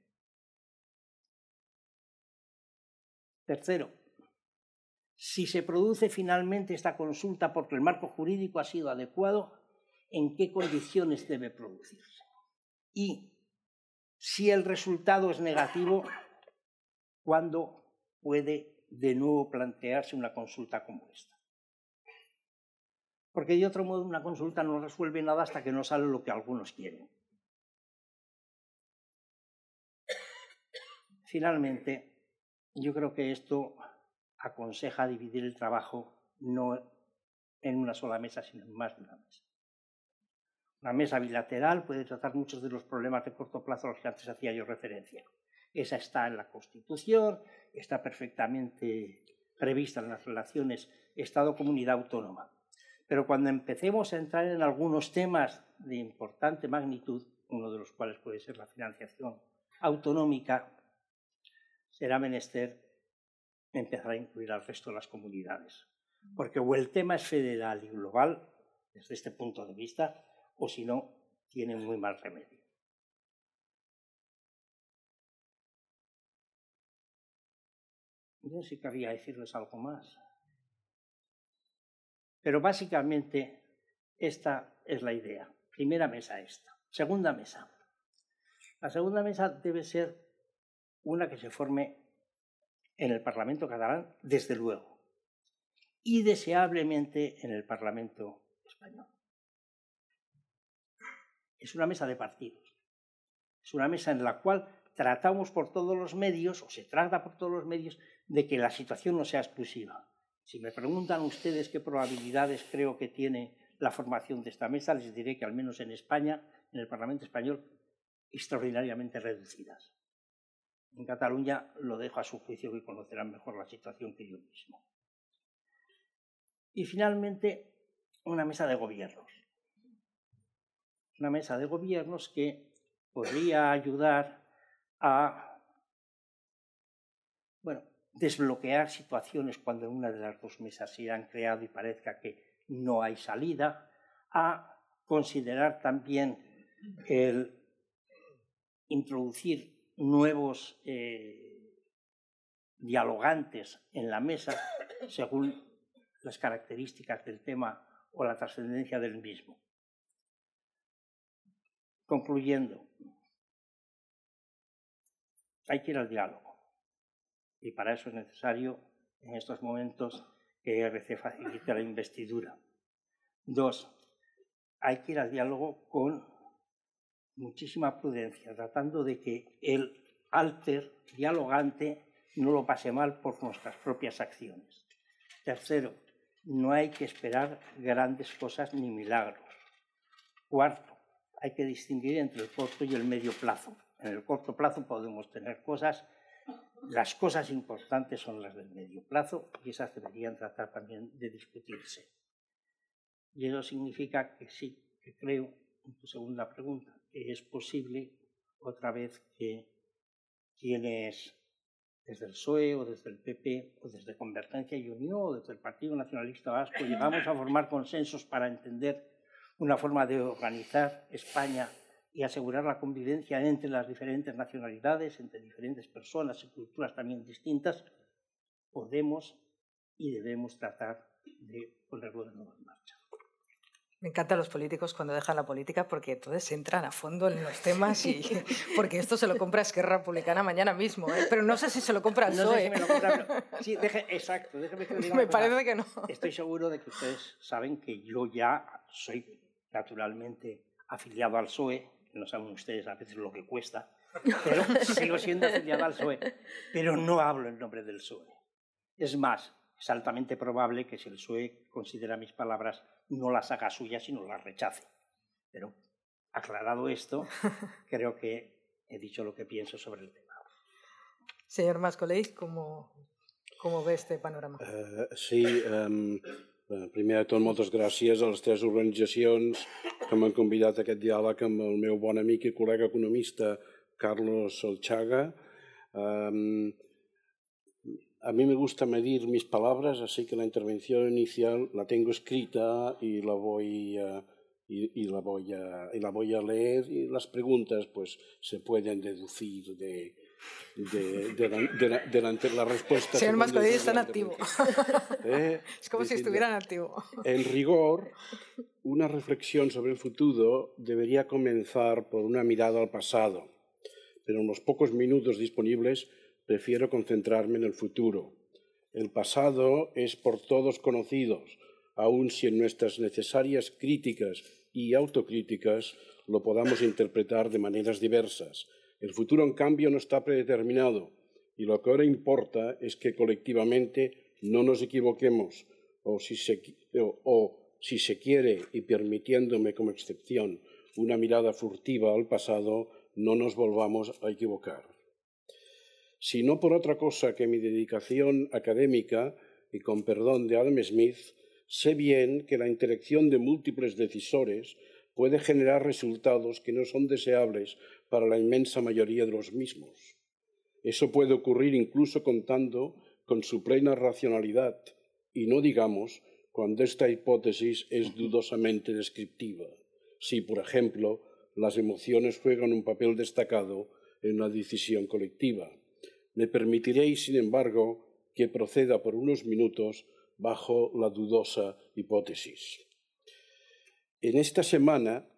Tercero, si se produce finalmente esta consulta porque el marco jurídico ha sido adecuado, ¿en qué condiciones debe producirse? Y si el resultado es negativo, ¿cuándo puede de nuevo plantearse una consulta como esta? Porque de otro modo una consulta no resuelve nada hasta que no sale lo que algunos quieren. Finalmente, yo creo que esto aconseja dividir el trabajo no en una sola mesa, sino en más de una mesa. Una mesa bilateral puede tratar muchos de los problemas de corto plazo a los que antes hacía yo referencia. Esa está en la Constitución, está perfectamente prevista en las relaciones Estado-Comunidad Autónoma. Pero cuando empecemos a entrar en algunos temas de importante magnitud, uno de los cuales puede ser la financiación autonómica, será menester empezar a incluir al resto de las comunidades. Porque o el tema es federal y global, desde este punto de vista, o si no, tiene muy mal remedio. Yo sí quería decirles algo más. Pero básicamente esta es la idea. Primera mesa esta. Segunda mesa. La segunda mesa debe ser una que se forme en el Parlamento catalán, desde luego, y deseablemente en el Parlamento español. Es una mesa de partidos. Es una mesa en la cual tratamos por todos los medios, o se trata por todos los medios, de que la situación no sea exclusiva. Si me preguntan ustedes qué probabilidades creo que tiene la formación de esta mesa, les diré que al menos en España, en el Parlamento español, extraordinariamente reducidas. En Cataluña lo dejo a su juicio que conocerán mejor la situación que yo mismo. Y finalmente, una mesa de gobiernos. Una mesa de gobiernos que podría ayudar a bueno, desbloquear situaciones cuando una de las dos mesas se han creado y parezca que no hay salida, a considerar también el introducir nuevos eh, dialogantes en la mesa según las características del tema o la trascendencia del mismo. Concluyendo, hay que ir al diálogo y para eso es necesario en estos momentos que RC facilite la investidura. Dos, hay que ir al diálogo con muchísima prudencia, tratando de que el alter dialogante no lo pase mal por nuestras propias acciones. Tercero, no hay que esperar grandes cosas ni milagros. Cuarto, hay que distinguir entre el corto y el medio plazo. En el corto plazo podemos tener cosas, las cosas importantes son las del medio plazo y esas deberían tratar también de discutirse. Y eso significa que sí, que creo, en tu segunda pregunta, que es posible otra vez que quienes desde el PSOE o desde el PP o desde Convergencia y Unión o desde el Partido Nacionalista Vasco llegamos a formar consensos para entender una forma de organizar España y asegurar la convivencia entre las diferentes nacionalidades, entre diferentes personas y culturas también distintas, podemos y debemos tratar de ponerlo de nuevo en marcha. Me encantan los políticos cuando dejan la política porque entonces entran a fondo en los temas y *laughs* porque esto se lo compra Esquerra Republicana mañana mismo, ¿eh? pero no sé si se lo compra el no Sé si me lo compra, *laughs* sí, deje, exacto, déjeme que diga Me parece que no. Estoy seguro de que ustedes saben que yo ya soy naturalmente afiliado al PSOE, no saben ustedes a veces lo que cuesta, *laughs* pero sigo siendo afiliado al PSOE, pero no hablo en nombre del PSOE. Es más, es altamente probable que si el PSOE considera mis palabras no las haga suyas, sino las rechace. Pero aclarado esto, *laughs* creo que he dicho lo que pienso sobre el tema. Señor Mascolell, ¿cómo, cómo ve este panorama? Uh, sí, um, primer de tot, moltes gràcies a les tres organitzacions que m'han convidat a aquest diàleg amb el meu bon amic i col·lega economista Carlos Solchaga. Um, a mí me gusta medir mis palabras, así que la intervención inicial la tengo escrita y la voy a, y, la voy a, y la voy a leer y las preguntas pues se pueden deducir de, de, de, la, la, respuesta. Señor Mascodí está en activo. ¿Eh? *laughs* Es como si estuviera en activo. En rigor, una reflexión sobre el futuro debería comenzar por una mirada al pasado, pero en los pocos minutos disponibles prefiero concentrarme en el futuro. El pasado es por todos conocido, aun si en nuestras necesarias críticas y autocríticas lo podamos interpretar de maneras diversas el futuro, en cambio, no está predeterminado y lo que ahora importa es que colectivamente no nos equivoquemos o si se, quiere, y permitiéndome como excepción una mirada furtiva al pasado, no nos volvamos a equivocar. Si no por otra cosa que mi dedicación académica, y con perdón de Adam Smith, sé bien que la interacción de múltiples decisores puede generar resultados que no son deseables para la inmensa mayoría de los mismos. Eso puede ocurrir incluso contando con su plena racionalidad y no digamos cuando esta hipótesis es dudosamente descriptiva. Si, por ejemplo, las emociones juegan un papel destacado en la decisión colectiva. Me permitiréis, sin embargo, que proceda por unos minutos bajo la dudosa hipótesis. En esta semana,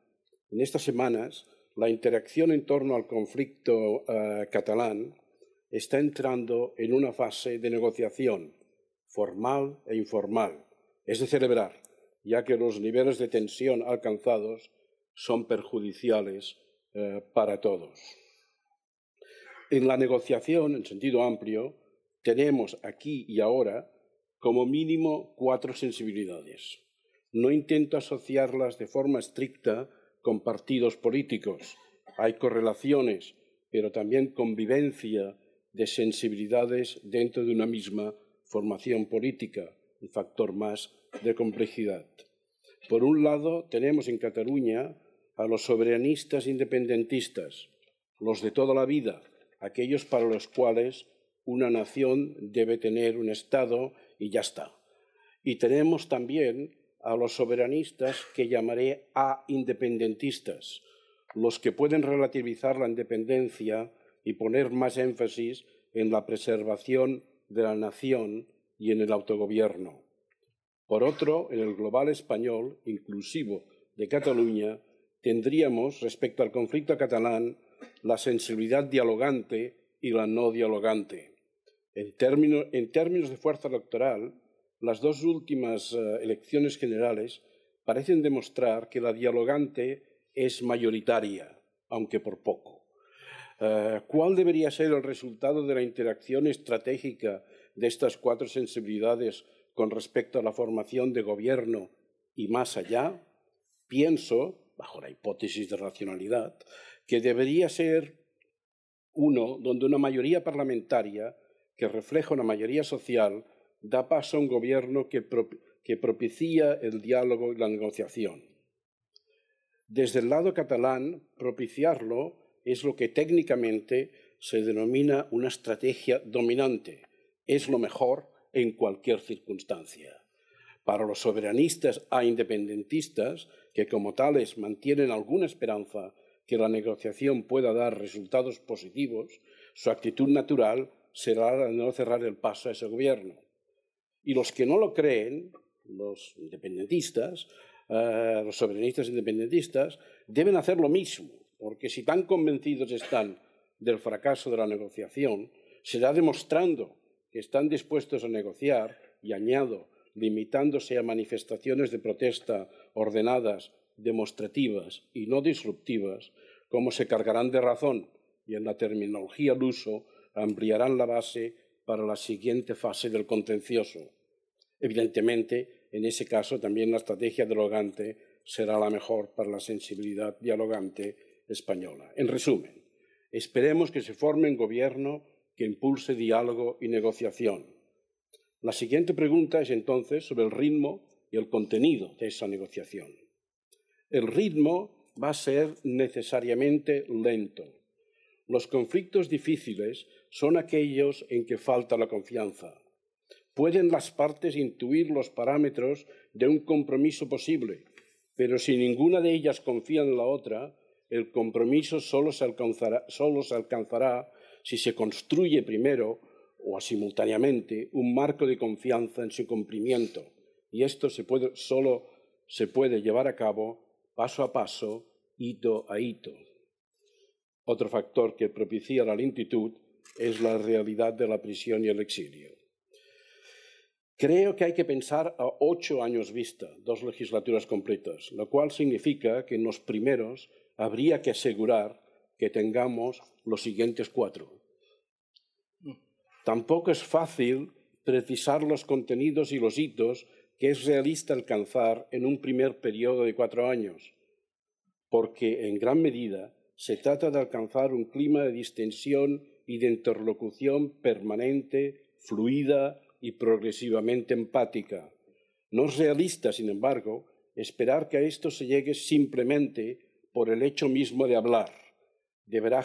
en estas semanas, la interacción en torno al conflicto eh, catalán está entrando en una fase de negociación formal e informal. Es de celebrar, ya que los niveles de tensión alcanzados son perjudiciales eh, para todos. En la negociación, en sentido amplio, tenemos aquí y ahora como mínimo cuatro sensibilidades. No intento asociarlas de forma estricta con partidos políticos. Hay correlaciones, pero también convivencia de sensibilidades dentro de una misma formación política, un factor más de complejidad. Por un lado, tenemos en Cataluña a los soberanistas independentistas, los de toda la vida, aquellos para los cuales una nación debe tener un Estado y ya está. Y tenemos también a los soberanistas que llamaré a independentistas, los que pueden relativizar la independencia y poner más énfasis en la preservación de la nación y en el autogobierno. Por otro, en el global español, inclusivo de Cataluña, tendríamos, respecto al conflicto catalán, la sensibilidad dialogante y la no dialogante. En, términos de fuerza electoral, las dos últimas eh, elecciones generales parecen demostrar que la dialogante es mayoritaria, aunque por poco. Eh, ¿Cuál debería ser el resultado de la interacción estratégica de estas cuatro sensibilidades con respecto a la formación de gobierno y más allá? Pienso, bajo la hipótesis de racionalidad, que debería ser uno donde una mayoría parlamentaria que refleja una mayoría social da paso a un gobierno que, propicia el diálogo y la negociación. Desde el lado catalán, propiciarlo es lo que técnicamente se denomina una estrategia dominante. Es lo mejor en cualquier circunstancia. Para los soberanistas a independentistas, que como tales mantienen alguna esperanza que la negociación pueda dar resultados positivos, su actitud natural será la de no cerrar el paso a ese gobierno. Y los que no lo creen, los independentistas, eh, los soberanistas independentistas, deben hacer lo mismo, porque si tan convencidos están del fracaso de la negociación, será demostrando que están dispuestos a negociar, y añado, limitándose a manifestaciones de protesta ordenadas, demostrativas y no disruptivas, como se cargarán de razón y en la terminología al uso ampliarán la base para la siguiente fase del contencioso. Evidentemente, en ese caso también la estrategia dialogante será la mejor para la sensibilidad dialogante española. En resumen, esperemos que se forme un gobierno que impulse diálogo y negociación. La siguiente pregunta es entonces sobre el ritmo y el contenido de esa negociación. El ritmo va a ser necesariamente lento. Los conflictos difíciles son aquellos en que falta la confianza. Pueden las partes intuir los parámetros de un compromiso posible, pero si ninguna de ellas confía en la otra, el compromiso solo se alcanzará, si se construye primero o simultáneamente un marco de confianza en su cumplimiento. Y esto solo se puede llevar a cabo paso a paso, hito a hito. Otro factor que propicia la lentitud es la realidad de la prisión y el exilio. Creo que hay que pensar a ocho años vista, dos legislaturas completas, lo cual significa que en los primeros habría que asegurar que tengamos los siguientes cuatro. Tampoco es fácil precisar los contenidos y los hitos que es realista alcanzar en un primer periodo de cuatro años, porque en gran medida se trata de alcanzar un clima de distensión y de interlocución permanente, fluida y progresivamente empática. No es realista, sin embargo, esperar que a esto se llegue simplemente por el hecho mismo de hablar. Deberá,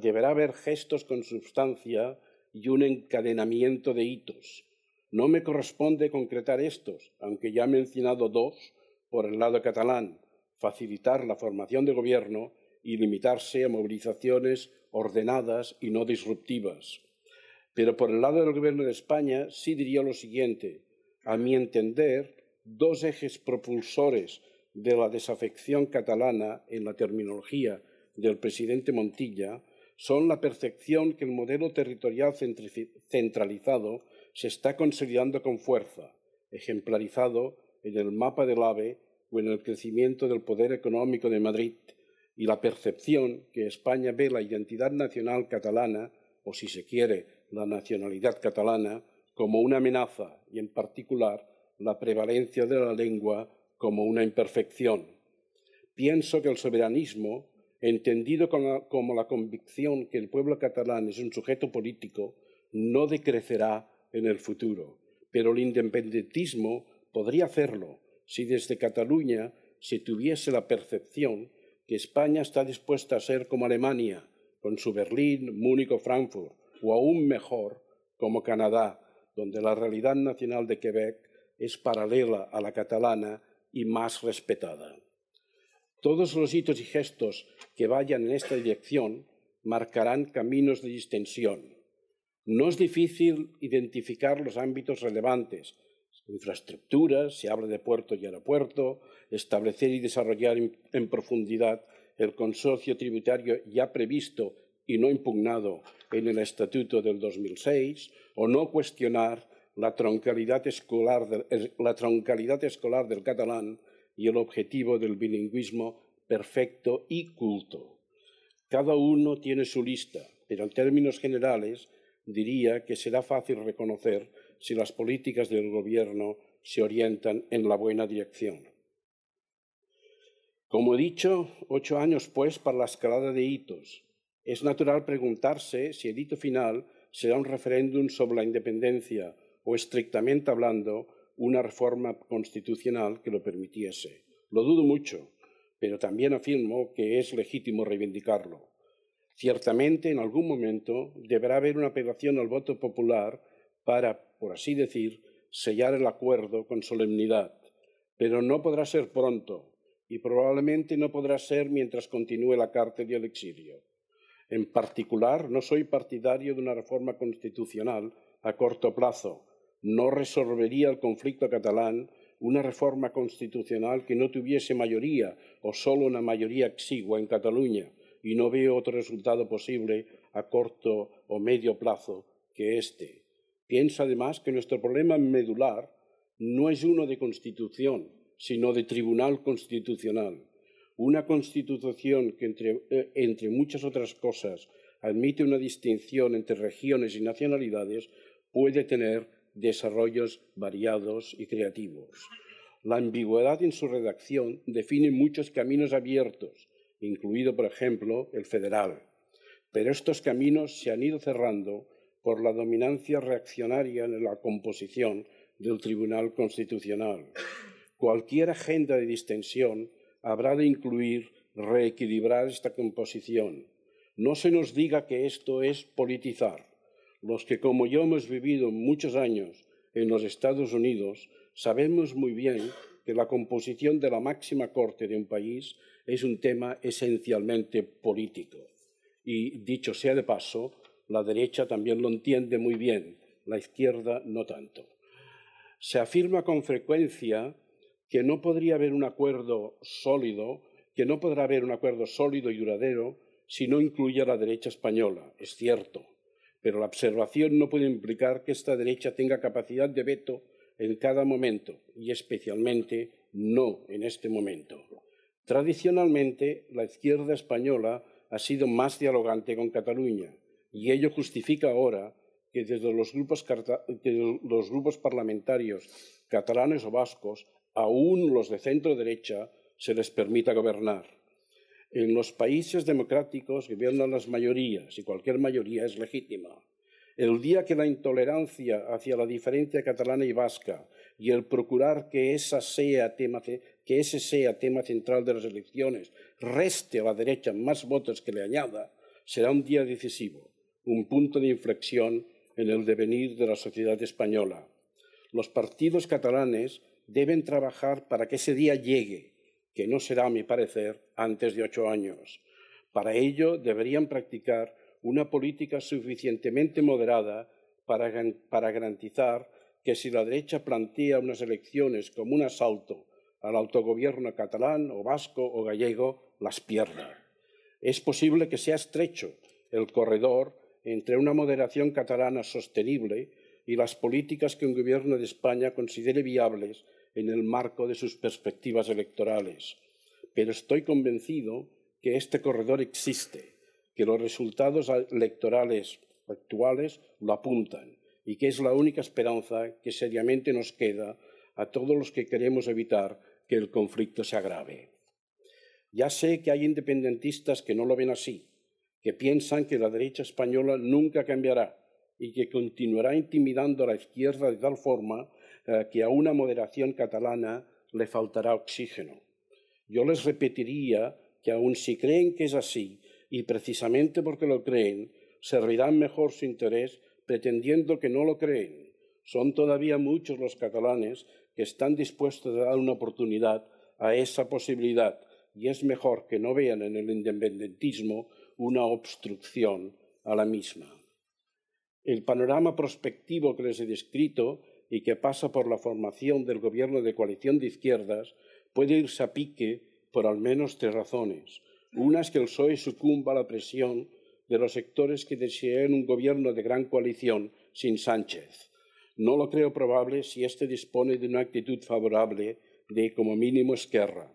deberá haber gestos con sustancia y un encadenamiento de hitos. No me corresponde concretar estos, aunque ya he mencionado dos por el lado catalán, facilitar la formación de gobierno y limitarse a movilizaciones ordenadas y no disruptivas. Pero por el lado del Gobierno de España sí diría lo siguiente. A mi entender, dos ejes propulsores de la desafección catalana en la terminología del presidente Montilla son la percepción que el modelo territorial centralizado se está consolidando con fuerza, ejemplarizado en el mapa del AVE o en el crecimiento del poder económico de Madrid, y la percepción que España ve la identidad nacional catalana, o si se quiere, la nacionalidad catalana, como una amenaza y, en particular, la prevalencia de la lengua como una imperfección. Pienso que el soberanismo, entendido como la convicción que el pueblo catalán es un sujeto político, no decrecerá en el futuro, pero el independentismo podría hacerlo si desde Cataluña se tuviese la percepción que España está dispuesta a ser como Alemania, con su Berlín, Múnich o Frankfurt, o aún mejor, como Canadá, donde la realidad nacional de Quebec es paralela a la catalana y más respetada. Todos los hitos y gestos que vayan en esta dirección marcarán caminos de distensión. No es difícil identificar los ámbitos relevantes, infraestructuras, se habla de puerto y aeropuerto, establecer y desarrollar en profundidad el consorcio tributario ya previsto y no impugnado en el Estatuto del 2006, o no cuestionar la troncalidad escolar la troncalidad escolar del catalán y el objetivo del bilingüismo perfecto y culto. Cada uno tiene su lista, pero en términos generales diría que será fácil reconocer si las políticas del Gobierno se orientan en la buena dirección. Como he dicho, ocho años pues para la escalada de hitos. Es natural preguntarse si el hito final será un referéndum sobre la independencia o, estrictamente hablando, una reforma constitucional que lo permitiese. Lo dudo mucho, pero también afirmo que es legítimo reivindicarlo. Ciertamente, en algún momento deberá haber una apelación al voto popular para, por así decir, sellar el acuerdo con solemnidad, pero no podrá ser pronto y probablemente no podrá ser mientras continúe la cárcel y el exilio. En particular, no soy partidario de una reforma constitucional a corto plazo. No resolvería el conflicto catalán una reforma constitucional que no tuviese mayoría o solo una mayoría exigua en Cataluña, y no veo otro resultado posible a corto o medio plazo que este. Piensa además que nuestro problema medular no es uno de constitución, sino de tribunal constitucional. Una constitución que, entre, eh, entre, muchas otras cosas, admite una distinción entre regiones y nacionalidades, puede tener desarrollos variados y creativos. La ambigüedad en su redacción define muchos caminos abiertos, incluido, por ejemplo, el federal. Pero estos caminos se han ido cerrando por la dominancia reaccionaria en la composición del Tribunal Constitucional. Cualquier agenda de distensión habrá de incluir reequilibrar esta composición. No se nos diga que esto es politizar. Los que como yo hemos vivido muchos años en los Estados Unidos, sabemos muy bien que la composición de la máxima corte de un país es un tema esencialmente político. Y dicho sea de paso, la derecha también lo entiende muy bien, la izquierda no tanto. Se afirma con frecuencia que no podría haber un acuerdo sólido, que no podrá haber un acuerdo sólido y duradero si no incluye a la derecha española. Es cierto, pero la observación no puede implicar que esta derecha tenga capacidad de veto en cada momento y especialmente no en este momento. Tradicionalmente, la izquierda española ha sido más dialogante con Cataluña y ello justifica ahora que desde los grupos, parlamentarios catalanes o vascos, aún los de centro derecha, se les permita gobernar. En los países democráticos gobiernan las mayorías y cualquier mayoría es legítima. El día que la intolerancia hacia la diferencia catalana y vasca y el procurar que ese sea tema central de las elecciones reste a la derecha más votos que le añada, será un día decisivo, un punto de inflexión en el devenir de la sociedad española. Los partidos catalanes deben trabajar para que ese día llegue, que no será, a mi parecer, antes de ocho años. Para ello deberían practicar una política suficientemente moderada para, garantizar que si la derecha plantea unas elecciones como un asalto al autogobierno catalán o vasco o gallego, las pierda. Es posible que sea estrecho el corredor entre una moderación catalana sostenible y las políticas que un gobierno de España considere viables en el marco de sus perspectivas electorales. Pero estoy convencido que este corredor existe, que los resultados electorales actuales lo apuntan y que es la única esperanza que seriamente nos queda a todos los que queremos evitar que el conflicto se agrave. Ya sé que hay independentistas que no lo ven así, que piensan que la derecha española nunca cambiará y que continuará intimidando a la izquierda de tal forma eh, que a una moderación catalana le faltará oxígeno. Yo les repetiría que aun si creen que es así, y precisamente porque lo creen, servirán mejor su interés pretendiendo que no lo creen. Son todavía muchos los catalanes que están dispuestos a dar una oportunidad a esa posibilidad y es mejor que no vean en el independentismo una obstrucción a la misma. El panorama prospectivo que les he descrito y que pasa por la formación del gobierno de coalición de izquierdas puede irse a pique por al menos tres razones. Una es que el PSOE sucumba a la presión de los sectores que desean un gobierno de gran coalición sin Sánchez. No lo creo probable si éste dispone de una actitud favorable de, como mínimo, Esquerra.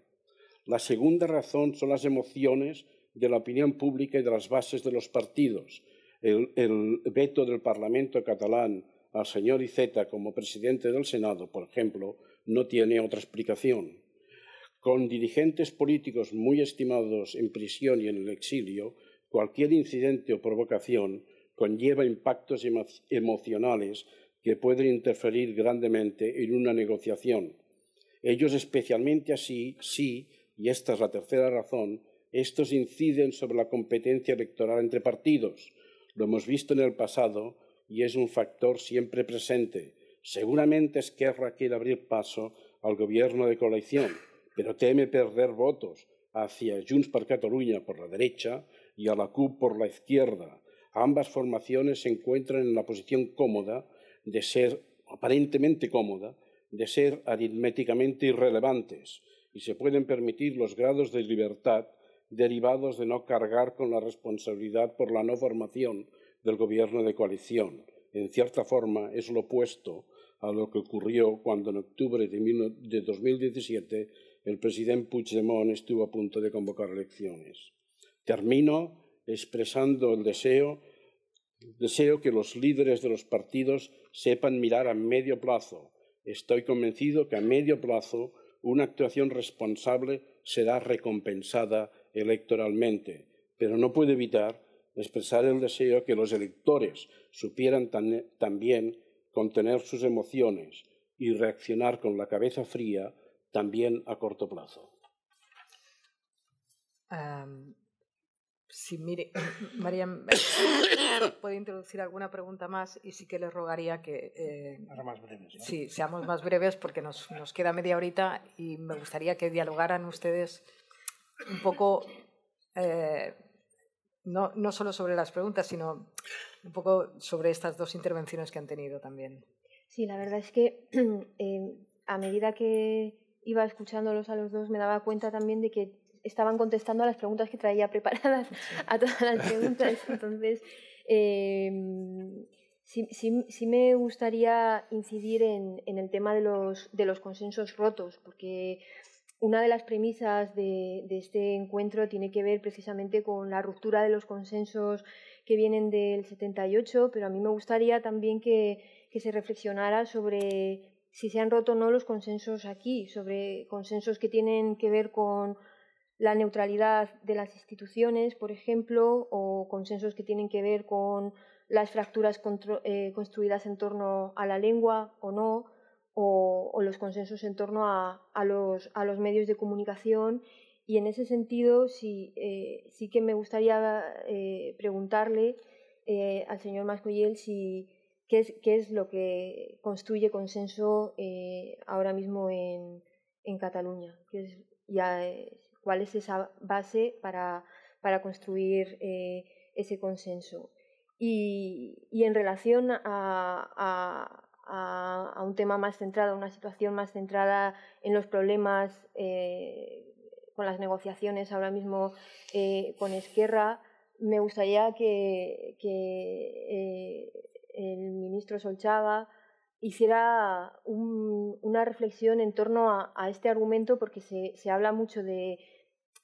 La segunda razón son las emociones de la opinión pública y de las bases de los partidos. El, veto del Parlamento catalán al señor Iceta como presidente del Senado, por ejemplo, no tiene otra explicación. Con dirigentes políticos muy estimados en prisión y en el exilio, cualquier incidente o provocación conlleva impactos emocionales que pueden interferir grandemente en una negociación. Ellos especialmente así, sí, y esta es la tercera razón, estos inciden sobre la competencia electoral entre partidos. Lo hemos visto en el pasado y es un factor siempre presente. Seguramente Esquerra quiere abrir paso al gobierno de coalición, pero teme perder votos hacia Junts per Catalunya por la derecha y a la CUP por la izquierda. Ambas formaciones se encuentran en la posición cómoda de ser, aparentemente cómoda, de ser aritméticamente irrelevantes y se pueden permitir los grados de libertad derivados de no cargar con la responsabilidad por la no formación del gobierno de coalición. En cierta forma es lo opuesto a lo que ocurrió cuando en octubre de 2017 el presidente Puigdemont estuvo a punto de convocar elecciones. Termino expresando el deseo, deseo que los líderes de los partidos sepan mirar a medio plazo. Estoy convencido que a medio plazo una actuación responsable será recompensada electoralmente, pero no puedo evitar expresar el deseo que los electores supieran también contener sus emociones y reaccionar con la cabeza fría también a corto plazo. si mire, *coughs* María puede introducir alguna pregunta más y sí que le rogaría que eh, más breves, sí, seamos más breves porque nos, nos, queda media horita y me gustaría que dialogaran ustedes un poco, eh, no, no solo sobre las preguntas, sino un poco sobre estas dos intervenciones que han tenido también. Sí, la verdad es que eh, *clears throat* a medida que iba escuchándolos a los dos me daba cuenta también de que estaban contestando a las preguntas que traía preparadas, a todas las preguntas. *laughs* Entonces, em, sí, sí, me gustaría incidir en, en, el tema de los, de los consensos rotos, porque una de las premisas de, este encuentro tiene que ver precisamente con la ruptura de los consensos que vienen del 78, pero a mí me gustaría también que, que se reflexionara sobre si se han roto o no los consensos aquí, sobre consensos que tienen que ver con la neutralidad de las instituciones, por ejemplo, o consensos que tienen que ver con las fracturas eh, construidas en torno a la lengua o no, o, los consensos en torno a, los, a, los, medios de comunicación. Y en ese sentido, sí, eh, sí que me gustaría eh, preguntarle al señor Mascoyel si, qué, es, qué es lo que construye consenso ahora mismo en, en Cataluña. Que es, ya, cuál es esa base para, para construir eh, ese consenso. Y, y en relación a, a, un tema más centrado, a una situación más centrada en los problemas eh, con las negociaciones ahora mismo eh, con Esquerra, me gustaría que, que el ministro Solchaga hiciera una reflexión en torno a, este argumento porque se, se habla mucho de,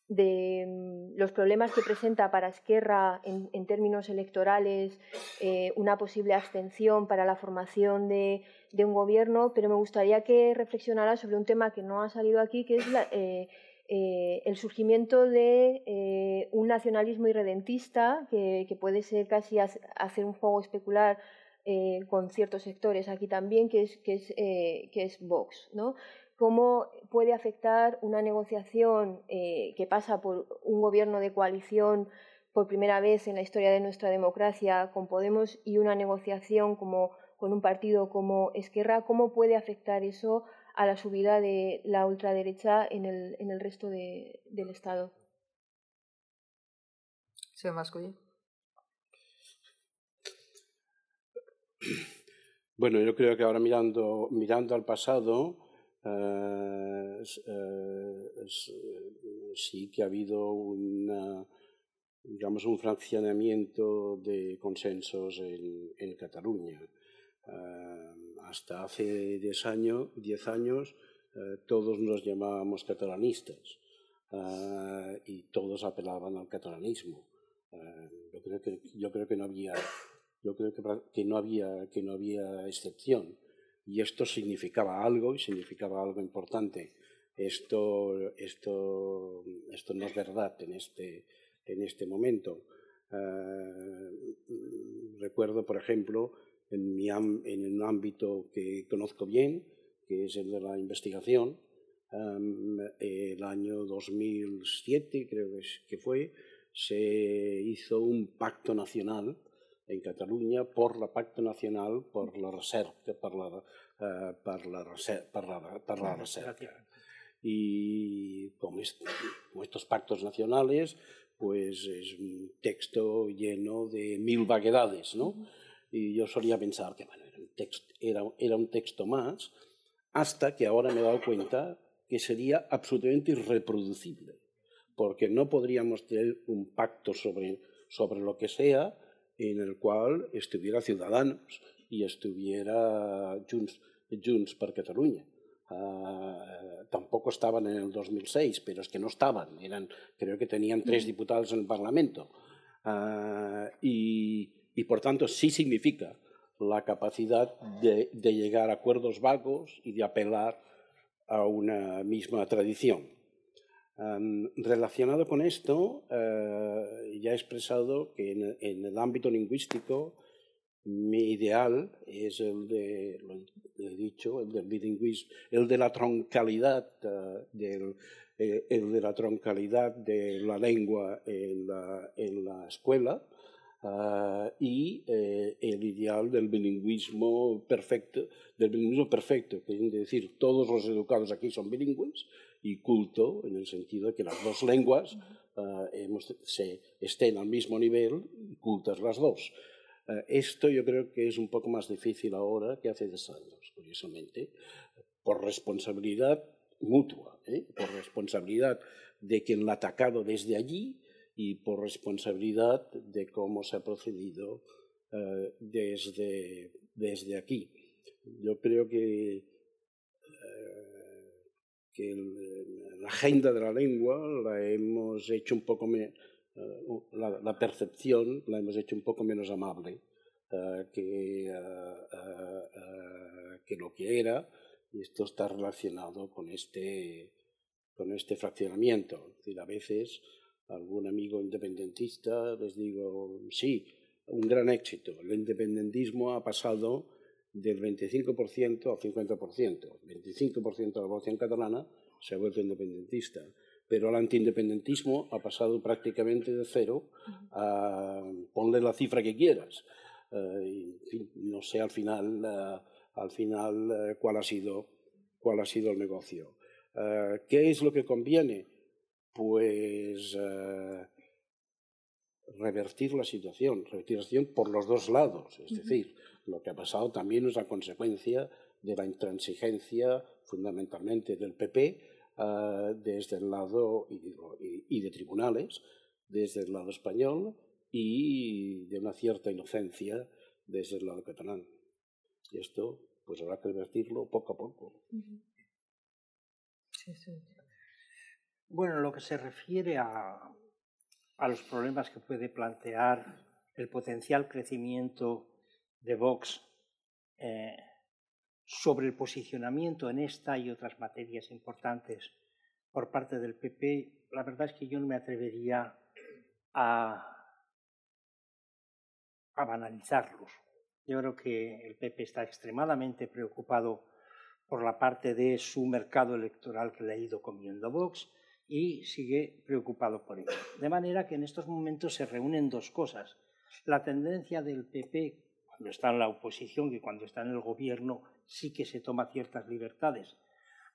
de mm, los problemas que presenta para Esquerra en, términos electorales eh, una posible abstención para la formación de, un gobierno, pero me gustaría que reflexionara sobre un tema que no ha salido aquí, que es eh, eh, el surgimiento de un nacionalismo irredentista que, que, puede ser casi hacer un juego especular con ciertos sectores aquí también, que es, que es, que es Vox. ¿no? Cómo puede afectar una negociación eh, que pasa por un gobierno de coalición por primera vez en la historia de nuestra democracia con Podemos y una negociación como con un partido como Esquerra, cómo puede afectar eso a la subida de la ultraderecha en el, en el resto de, del Estado. Señor. Bueno, yo creo que ahora mirando, mirando al pasado, eh, eh, sí que ha habido una, digamos, un fraccionamiento de consensos en, en Cataluña. Eh, hasta hace 10 años, diez años todos nos llamábamos catalanistas y todos apelaban al catalanismo. yo, creo que, yo creo que no había, yo creo que, que no había, que no había excepción y esto significaba algo y significaba algo importante. Esto, esto, esto no es verdad en este, en este momento. Eh, recuerdo, por ejemplo, en, mi, en un ámbito que conozco bien, que es el de la investigación, eh, el año 2007 creo que fue, se hizo un pacto nacional en Catalunya per la Pacte Nacional per la Recerca, per la, eh, per la, per la, per la recerca. Y como, como estos pactos nacionales, pues es un texto lleno de mil vaguedades, ¿no? Y yo solía pensar que bueno, era, un texto, era, era un texto más, hasta que ahora me he dado cuenta que sería absolutamente irreproducible, porque no podríamos tener un pacto sobre, sobre lo que sea en el cual estuviera Ciudadanos y estuviera Junts, Junts per Catalunya. Uh, tampoco estaban en el 2006, pero es que no estaban, eran, creo que tenían tres mm. diputados en el Parlamento. Uh, y, y, por tanto sí significa la capacidad de, de llegar a acuerdos vagos y de apelar a una misma tradición relacionado con esto, eh, ya he expresado que en, el ámbito lingüístico Mi ideal es el de, lo he dicho, el del bilingüismo, el de la troncalidad uh, del, eh, el de la troncalidad de la lengua en la, en la escuela uh, y eh, el ideal del bilingüismo perfecto, del bilingüismo perfecto, que es decir, todos los educados aquí son bilingües y culto en el sentido de que las dos lenguas uh, hemos, se estén al mismo nivel y cultas las dos. Uh, esto yo creo que es un poco más difícil ahora que hace dos años, curiosamente, por responsabilidad mutua, ¿eh? por responsabilidad de quien la ha atacado desde allí y por responsabilidad de cómo se ha procedido uh, desde, desde aquí. Yo creo que, que el, la agenda de la lengua la hemos hecho un poco, me, uh, la, la, percepción la hemos hecho un poco menos amable que, que lo que era y esto está relacionado con este, con este fraccionamiento. Es decir, a veces algún amigo independentista les digo, sí, un gran éxito. El independentismo ha pasado del 25% al 50%. El 25% de la población catalana se ha vuelto independentista, pero el antiindependentismo ha pasado prácticamente de cero a ponle la cifra que quieras. Y, no sé al final, uh, al final uh, cuál, ha sido, cuál ha sido el negocio. ¿Qué es lo que conviene? pues eh, revertir la situación, revertir la situación por los dos lados. Es decir, lo que ha pasado también es la consecuencia de la intransigencia fundamentalmente del PP eh, desde el lado, y, digo, y, y, de tribunales, desde el lado español y de una cierta inocencia desde el lado catalán. Y esto pues habrá que revertirlo poco a poco. Sí, sí. Bueno, lo que se refiere a, a los problemas que puede plantear el potencial crecimiento de Vox eh, sobre el posicionamiento en esta y otras materias importantes por parte del PP, la verdad es que yo no me atrevería a, a banalizarlos. Yo creo que el PP está extremadamente preocupado por la parte de su mercado electoral que le ha ido comiendo Vox y sigue preocupado por ello. De manera que en estos momentos se reúnen dos cosas. La tendencia del PP, cuando está en la oposición y cuando está en el gobierno, sí que se toma ciertas libertades,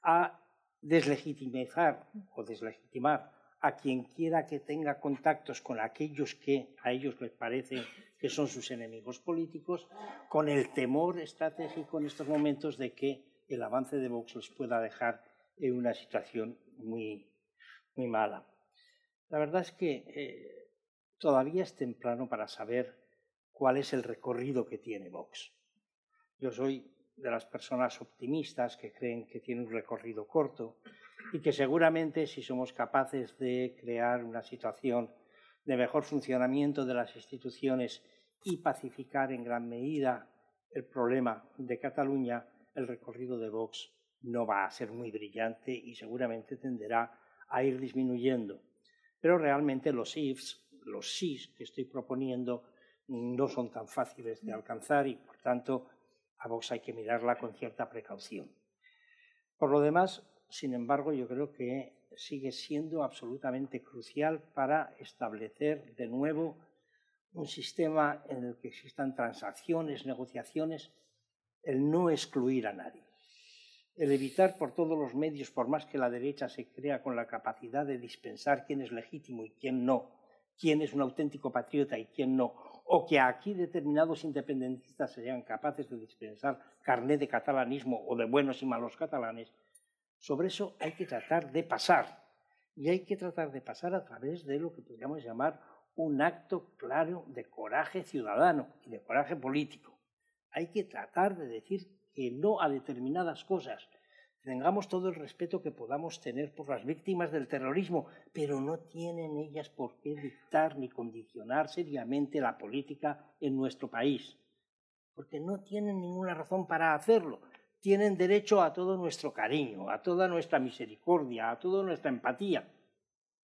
a deslegitimizar o deslegitimar a quien quiera que tenga contactos con aquellos que a ellos les parece que son sus enemigos políticos, con el temor estratégico en estos momentos de que el avance de Vox les pueda dejar en una situación muy muy mala. La verdad es que eh, todavía es temprano para saber cuál es el recorrido que tiene Vox. Yo soy de las personas optimistas que creen que tiene un recorrido corto y que seguramente si somos capaces de crear una situación de mejor funcionamiento de las instituciones y pacificar en gran medida el problema de Cataluña, el recorrido de Vox no va a ser muy brillante y seguramente tenderá a ir disminuyendo. Pero realmente los ifs, los sís que estoy proponiendo, no son tan fáciles de alcanzar y, por tanto, a Vox hay que mirarla con cierta precaución. Por lo demás, sin embargo, yo creo que sigue siendo absolutamente crucial para establecer de nuevo un sistema en el que existan transacciones, negociaciones, el no excluir a nadie el evitar por todos los medios, por más que la derecha se crea con la capacidad de dispensar quién es legítimo y quién no, quién es un auténtico patriota y quién no, o que aquí determinados independentistas sean capaces de dispensar carné de catalanismo o de buenos y malos catalanes, sobre eso hay que tratar de pasar. Y hay que tratar de pasar a través de lo que podríamos llamar un acto claro de coraje ciudadano y de coraje político. Hay que tratar de decir que no a determinadas cosas. Tengamos todo el respeto que podamos tener por las víctimas del terrorismo, pero no tienen ellas por qué dictar ni condicionar seriamente la política en nuestro país, porque no tienen ninguna razón para hacerlo. Tienen derecho a todo nuestro cariño, a toda nuestra misericordia, a toda nuestra empatía,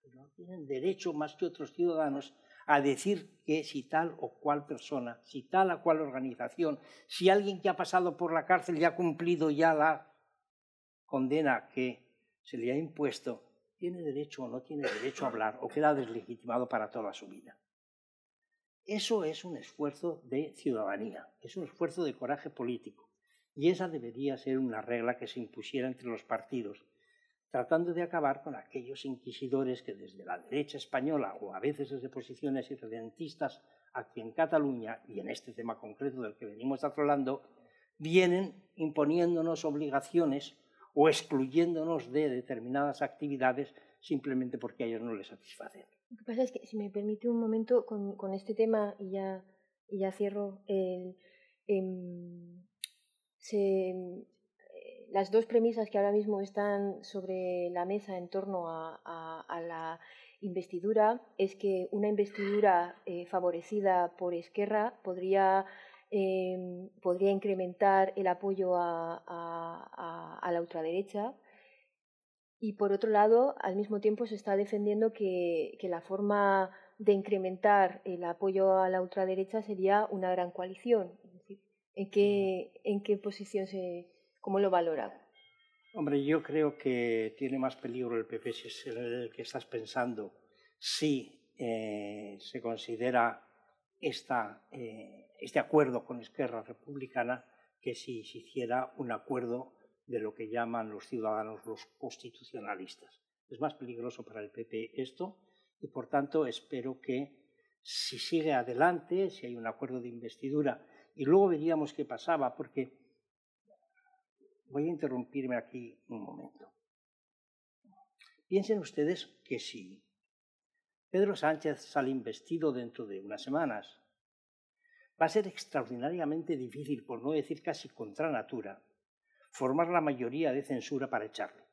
pero no tienen derecho más que otros ciudadanos a decir que si tal o cual persona, si tal o cual organización, si alguien que ha pasado por la cárcel y ha cumplido ya la condena que se le ha impuesto, tiene derecho o no tiene derecho a hablar o queda deslegitimado para toda su vida. Eso es un esfuerzo de ciudadanía, es un esfuerzo de coraje político. Y esa debería ser una regla que se impusiera entre los partidos, tratando de acabar con aquellos inquisidores que desde la derecha española o a veces desde posiciones irredentistas aquí en Cataluña y en este tema concreto del que venimos hablando, vienen imponiéndonos obligaciones o excluyéndonos de determinadas actividades simplemente porque a ellos no les satisfacen. Lo que pasa es que, si me permite un momento con, con este tema y ya, y ya cierro, el, em, se, las dos premisas que ahora mismo están sobre la mesa en torno a, la investidura es que una investidura eh, favorecida por Esquerra podría, em, podría incrementar el apoyo a, la ultraderecha y por otro lado, al mismo tiempo se está defendiendo que, que la forma de incrementar el apoyo a la ultraderecha sería una gran coalición. ¿En qué, en qué posición se, ¿Cómo lo valora? Hombre, yo creo que tiene más peligro el PP si es el que estás pensando, si eh, se considera esta, eh, este acuerdo con Esquerra Republicana que si se hiciera un acuerdo de lo que llaman los ciudadanos los constitucionalistas. Es más peligroso para el PP esto y por tanto espero que si sigue adelante, si hay un acuerdo de investidura y luego veríamos qué pasaba, porque Voy a interrumpirme aquí un momento. Piensen ustedes que si Pedro Sánchez sale investido dentro de unas semanas, va a ser extraordinariamente difícil, por no decir casi contra natura, formar la mayoría de censura para echarle.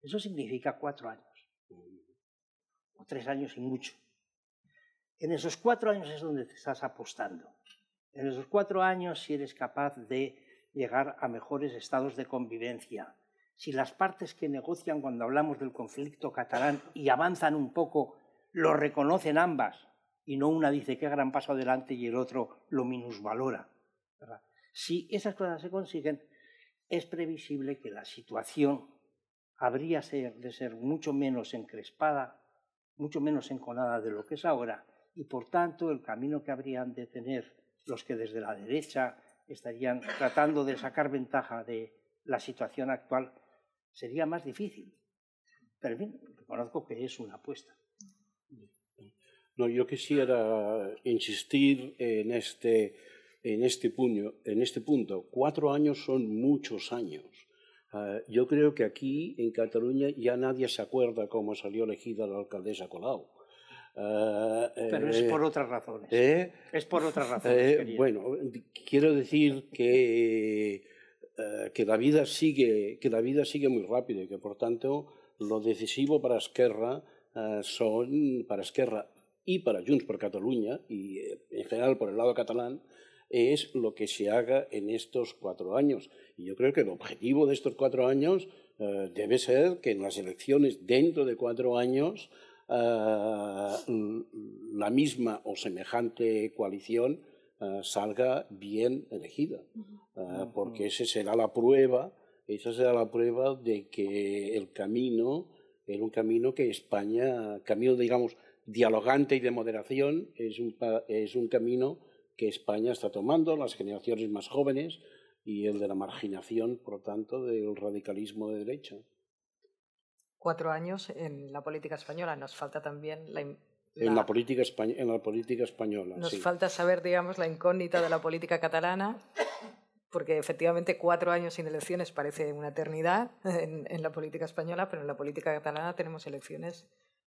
Eso significa cuatro años, o tres años y mucho. En esos cuatro años es donde te estás apostando. En esos cuatro años, si eres capaz de llegar a mejores estados de convivencia. Si las partes que negocian cuando hablamos del conflicto catalán y avanzan un poco, lo reconocen ambas y no una dice qué gran paso adelante y el otro lo minusvalora. Si esas cosas se consiguen, es previsible que la situación habría de ser mucho menos encrespada, mucho menos enconada de lo que es ahora, y por tanto el camino que habrían de tener los que desde la derecha estarían tratando de sacar ventaja de la situación actual, sería más difícil. Pero en fin, reconozco que es una apuesta. No, yo quisiera insistir en este, en este, puño, en este punto. Cuatro años son muchos años. Ah, yo creo que aquí, en Cataluña, ya nadie se acuerda cómo salió elegida la alcaldesa Colau. Pero es por otras razones. ¿eh? Es por otras razones. Eh, bueno, quiero decir que, eh, que, la vida sigue, que la vida sigue muy rápido y que por tanto lo decisivo para Esquerra son para Esquerra y para Junts por Cataluña y en general por el lado catalán es lo que se haga en estos cuatro años. Y yo creo que el objetivo de estos cuatro años debe ser que en las elecciones dentro de cuatro años eh, la misma o semejante coalición eh, salga bien elegida, eh, porque esa será la prueba, esa será la prueba de que el camino era un camino que España, camino digamos dialogante y de moderación, es un, es un camino que España está tomando, las generaciones más jóvenes y el de la marginación, por lo tanto, del radicalismo de derecha cuatro años en la política española. Nos falta también la, en, la política en la política española. Nos falta saber, digamos, la incógnita de la política catalana, porque efectivamente cuatro años sin elecciones parece una eternidad en, la política española, pero en la política catalana tenemos elecciones.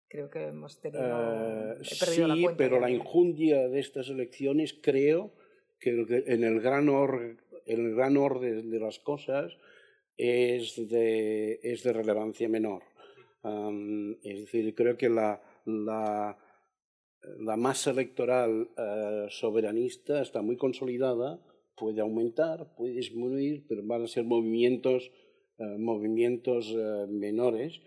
Creo que hemos tenido. Eh, sí, la pero la injundia de estas elecciones creo que en el gran, en el gran orden de las cosas es de, es de relevancia menor es decir, creo que la, la, la masa electoral uh, soberanista está muy consolidada, puede aumentar, puede disminuir, pero van a ser movimientos, uh, movimientos uh, menores.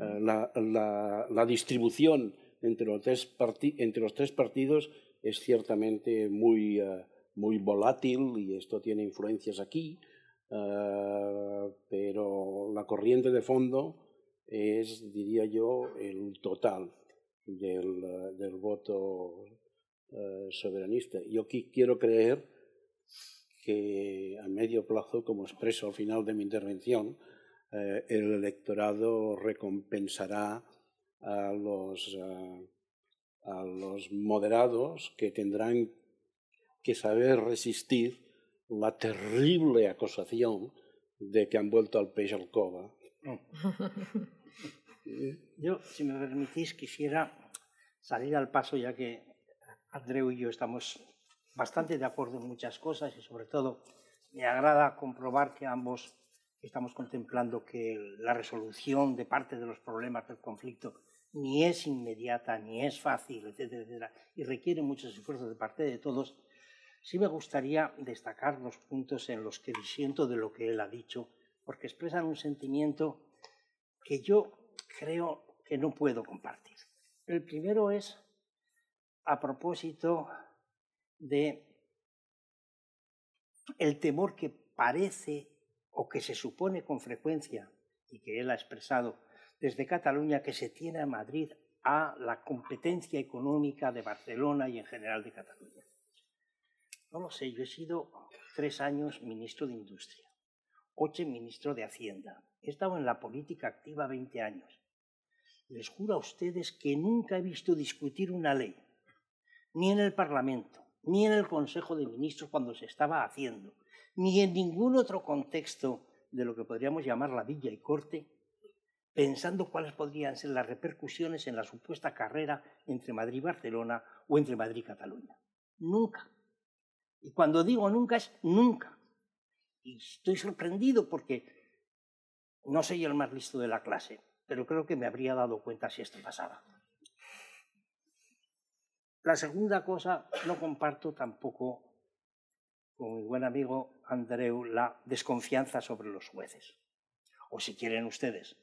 La, la, la, distribución entre los tres, entre los tres partidos es ciertamente muy, uh, muy volátil y esto tiene influencias aquí, uh, pero la corriente de fondo es, diría yo, el total del, del voto soberanista. Yo quiero creer que a medio plazo, como expreso al final de mi intervención, eh, el electorado recompensará a los, eh, a los moderados que tendrán que saber resistir la terrible acusación de que han vuelto al pez al cova. Yo, si me permitís, quisiera salir al paso, ya que Andreu y yo estamos bastante de acuerdo en muchas cosas y sobre todo me agrada comprobar que ambos estamos contemplando que la resolución de parte de los problemas del conflicto ni es inmediata, ni es fácil, etcétera, etcétera, y requiere muchos esfuerzos de parte de todos, sí me gustaría destacar los puntos en los que disiento de lo que él ha dicho, porque expresan un sentimiento que yo creo que no puedo compartir. El primero es a propósito de el temor que parece o que se supone con frecuencia y que él ha expresado desde Cataluña que se tiene a Madrid a la competencia económica de Barcelona y en general de Cataluña. No lo sé, yo he sido tres años ministro de Industria, ocho ministro de Hacienda, he estado en la política activa 20 años. Les juro a ustedes que nunca he visto discutir una ley, ni en el Parlamento, ni en el Consejo de Ministros cuando se estaba haciendo, ni en ningún otro contexto de lo que podríamos llamar la villa y corte, pensando cuáles podrían ser las repercusiones en la supuesta carrera entre Madrid y Barcelona o entre Madrid y Cataluña. Nunca. Y cuando digo nunca es nunca. Y estoy sorprendido porque no soy el más listo de la clase, pero creo que me habría dado cuenta si esto pasaba. La segunda cosa, no comparto tampoco con mi buen amigo Andreu la desconfianza sobre los jueces. O si quieren ustedes,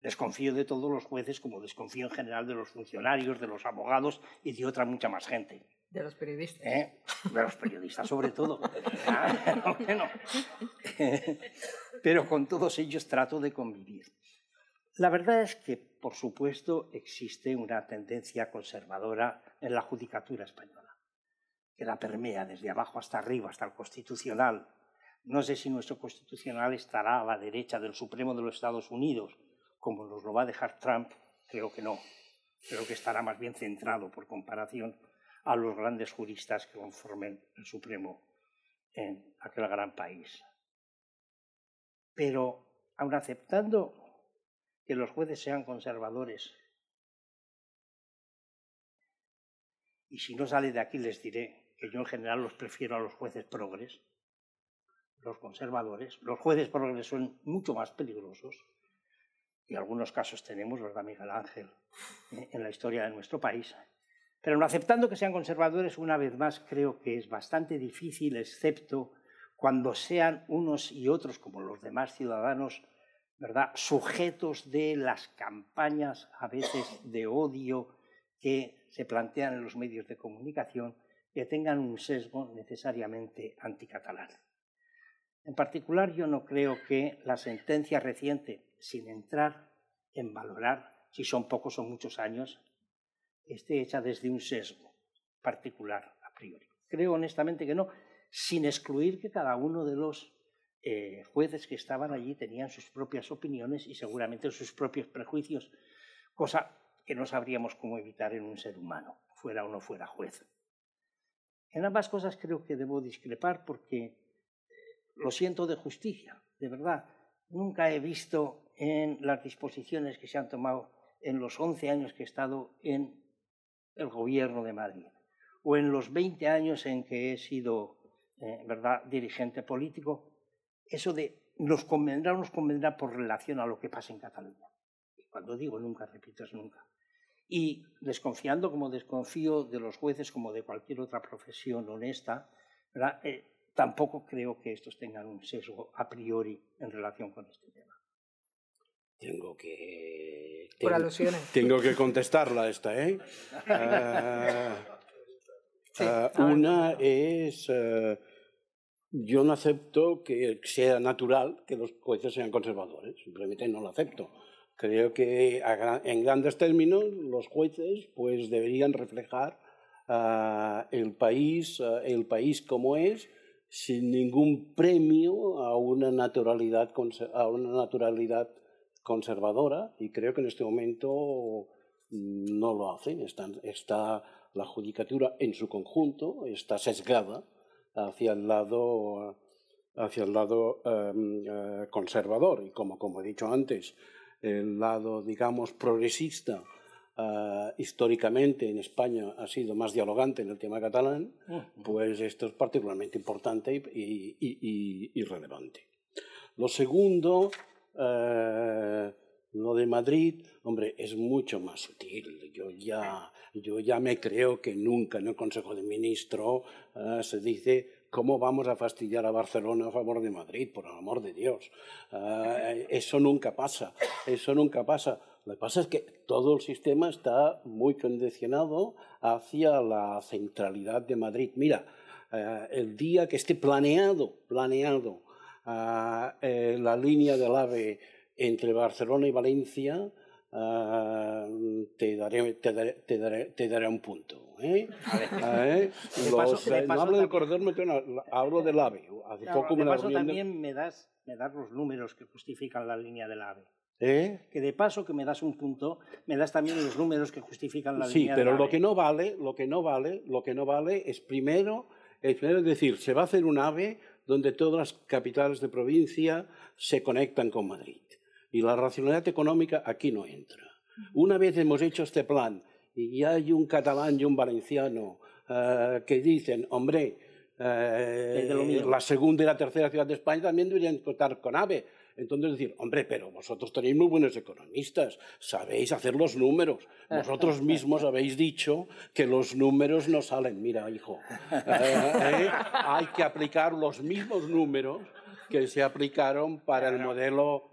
desconfío de todos los jueces como desconfío en general de los funcionarios, de los abogados y de otra mucha más gente. De los periodistas. ¿Eh? De los periodistas, sobre todo. *laughs* *laughs* Pero con todos ellos trato de convivir. La verdad es que, por supuesto, existe una tendencia conservadora en la judicatura española, que la permea desde abajo hasta arriba, hasta el constitucional. No sé si nuestro constitucional estará a la derecha del Supremo de los Estados Unidos, como nos lo va a dejar Trump, creo que no. Creo que estará más bien centrado, por comparación, a los grandes juristas que conformen el Supremo en aquel gran país. Pero, aun aceptando que los jueces sean conservadores. Y si no sale de aquí les diré que yo en general los prefiero a los jueces progres, los conservadores. Los jueces progres son mucho más peligrosos. Y algunos casos tenemos, ¿verdad, Miguel Ángel, eh, en la historia de nuestro país. Pero no aceptando que sean conservadores, una vez más, creo que es bastante difícil, excepto cuando sean unos y otros, como los demás ciudadanos, ¿verdad? sujetos de las campañas a veces de odio que se plantean en los medios de comunicación que tengan un sesgo necesariamente anticatalán. En particular, yo no creo que la sentencia reciente, sin entrar en valorar si son pocos o muchos años, esté hecha desde un sesgo particular a priori. Creo honestamente que no, sin excluir que cada uno de los eh, jueces que estaban allí tenían sus propias opiniones y seguramente sus propios prejuicios, cosa que no sabríamos cómo evitar en un ser humano, fuera o no fuera juez. En ambas cosas creo que debo discrepar porque eh, lo siento de justicia, de verdad. Nunca he visto en las disposiciones que se han tomado en los 11 años que he estado en el gobierno de Madrid o en los 20 años en que he sido eh, ¿verdad? dirigente político, eso de nos convendrá o nos convendrá por relación a lo que pasa en Cataluña. Y cuando digo nunca, repito, es nunca. Y desconfiando como desconfío de los jueces como de cualquier otra profesión honesta, eh, tampoco creo que estos tengan un sesgo a priori en relación con este tema. tengo que... Por alusiones. Tengo que contestarla esta, ¿eh? *laughs* Ah, ah, una es... Eh, yo no acepto que sea natural que los jueces sean conservadores, simplemente no lo acepto. Creo que en grandes términos los jueces pues deberían reflejar uh, el, país, uh, el país como es sin ningún premio a una naturalidad, conservadora y creo que en este momento no lo hacen. Está la judicatura en su conjunto está sesgada hacia el lado, hacia el lado um, uh, conservador y como, como he dicho antes, el lado, digamos, progresista uh, históricamente en España ha sido más dialogante en el tema catalán, pues esto es particularmente importante y, y, y, y relevante. Lo segundo, uh, lo de Madrid, hombre, es mucho más sutil. Yo ya, yo ya me creo que nunca en el Consejo de Ministros uh, se dice cómo vamos a fastidiar a Barcelona a favor de Madrid, por el amor de Dios. Uh, eso nunca pasa, eso nunca pasa. Lo que pasa es que todo el sistema está muy condicionado hacia la centralidad de Madrid. Mira, uh, el día que esté planeado, planeado eh, la línea del AVE entre Barcelona y Valencia uh, te, daré, te, daré, te, daré, te, daré, un punto. ¿eh? ¿Eh? Los, paso, eh, no hablo del corredor meteorológico, hablo del AVE. Hace claro, poco de paso también me das, me das los números que justifican la línea del AVE. ¿Eh? Que de paso que me das un punto, me das también los números que justifican la sí, línea del AVE. Sí, pero lo que no vale, lo que no vale, lo que no vale es primero, es primero decir, se va a hacer un AVE donde todas las capitales de provincia se conectan con Madrid. Y la racionalidad económica aquí no entra. Una vez hemos hecho este plan y hay un catalán y un valenciano uh, que dicen, hombre, uh, la segunda y la tercera ciudad de España también deberían contar con AVE. Entonces decir, hombre, pero vosotros tenéis muy buenos economistas, sabéis hacer los números. *laughs* Vosotros mismos habéis dicho que los números no salen. Mira, hijo, *laughs* eh, hay que aplicar los mismos números que se aplicaron para el modelo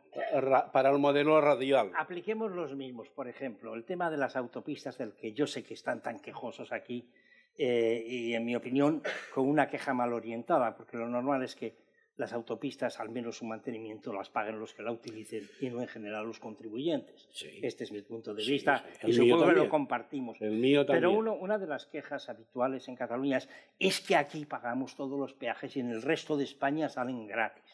para el modelo radial. Apliquemos los mismos, por ejemplo, el tema de las autopistas, del que yo sé que están tan quejosos aquí, eh, y en mi opinión, con una queja mal orientada, porque lo normal es que las autopistas, al menos su mantenimiento, las paguen los que la utilicen y no en general los contribuyentes. Sí. Este es mi punto de vista sí, sí. y supongo que lo compartimos. El mío también. Pero uno, una de las quejas habituales en Cataluña es, es que aquí pagamos todos los peajes y en el resto de España salen gratis.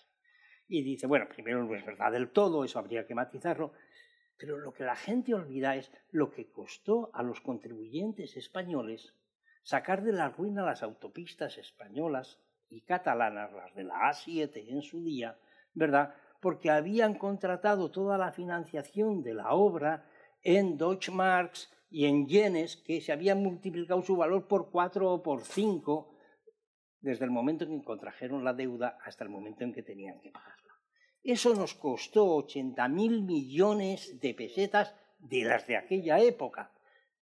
Y dice, bueno, primero no es verdad del todo, eso habría que matizarlo, pero lo que la gente olvida es lo que costó a los contribuyentes españoles sacar de la ruina las autopistas españolas y catalanas, las de la A7 en su día, ¿verdad? Porque habían contratado toda la financiación de la obra en Deutschmarks y en yenes que se habían multiplicado su valor por cuatro o por cinco desde el momento en que contrajeron la deuda hasta el momento en que tenían que pagarla. Eso nos costó 80 mil millones de pesetas de las de aquella época.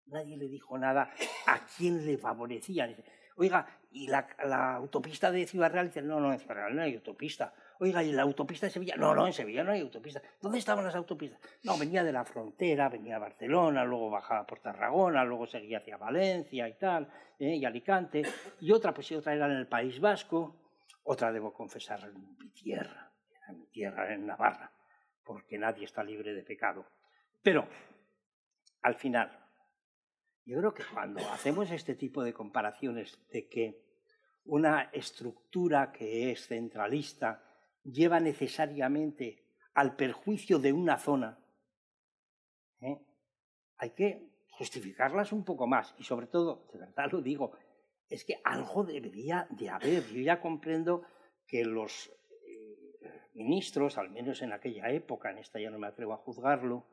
Nadie le dijo nada a quién le favorecía. Dice, Oiga, ¿y la, la, autopista de Ciudad Real? Dice, no, no, en Ciudad Real no hay autopista. Oiga, ¿y la autopista de Sevilla? No, no, en Sevilla no hay autopista. ¿Dónde estaban las autopistas? No, venía de la frontera, venía a Barcelona, luego bajaba por Tarragona, luego seguía hacia Valencia y tal, ¿eh? y Alicante. Y otra, pues sí, otra era en el País Vasco, otra, debo confesar, en mi tierra, en mi tierra, en Navarra, porque nadie está libre de pecado. Pero, al final, yo creo que cuando hacemos este tipo de comparaciones de que una estructura que es centralista lleva necesariamente al perjuicio de una zona, ¿eh? hay que justificarlas un poco más. Y sobre todo, de verdad lo digo, es que algo debería de haber. Yo ya comprendo que los eh, ministros, al menos en aquella época, en esta ya no me atrevo a juzgarlo,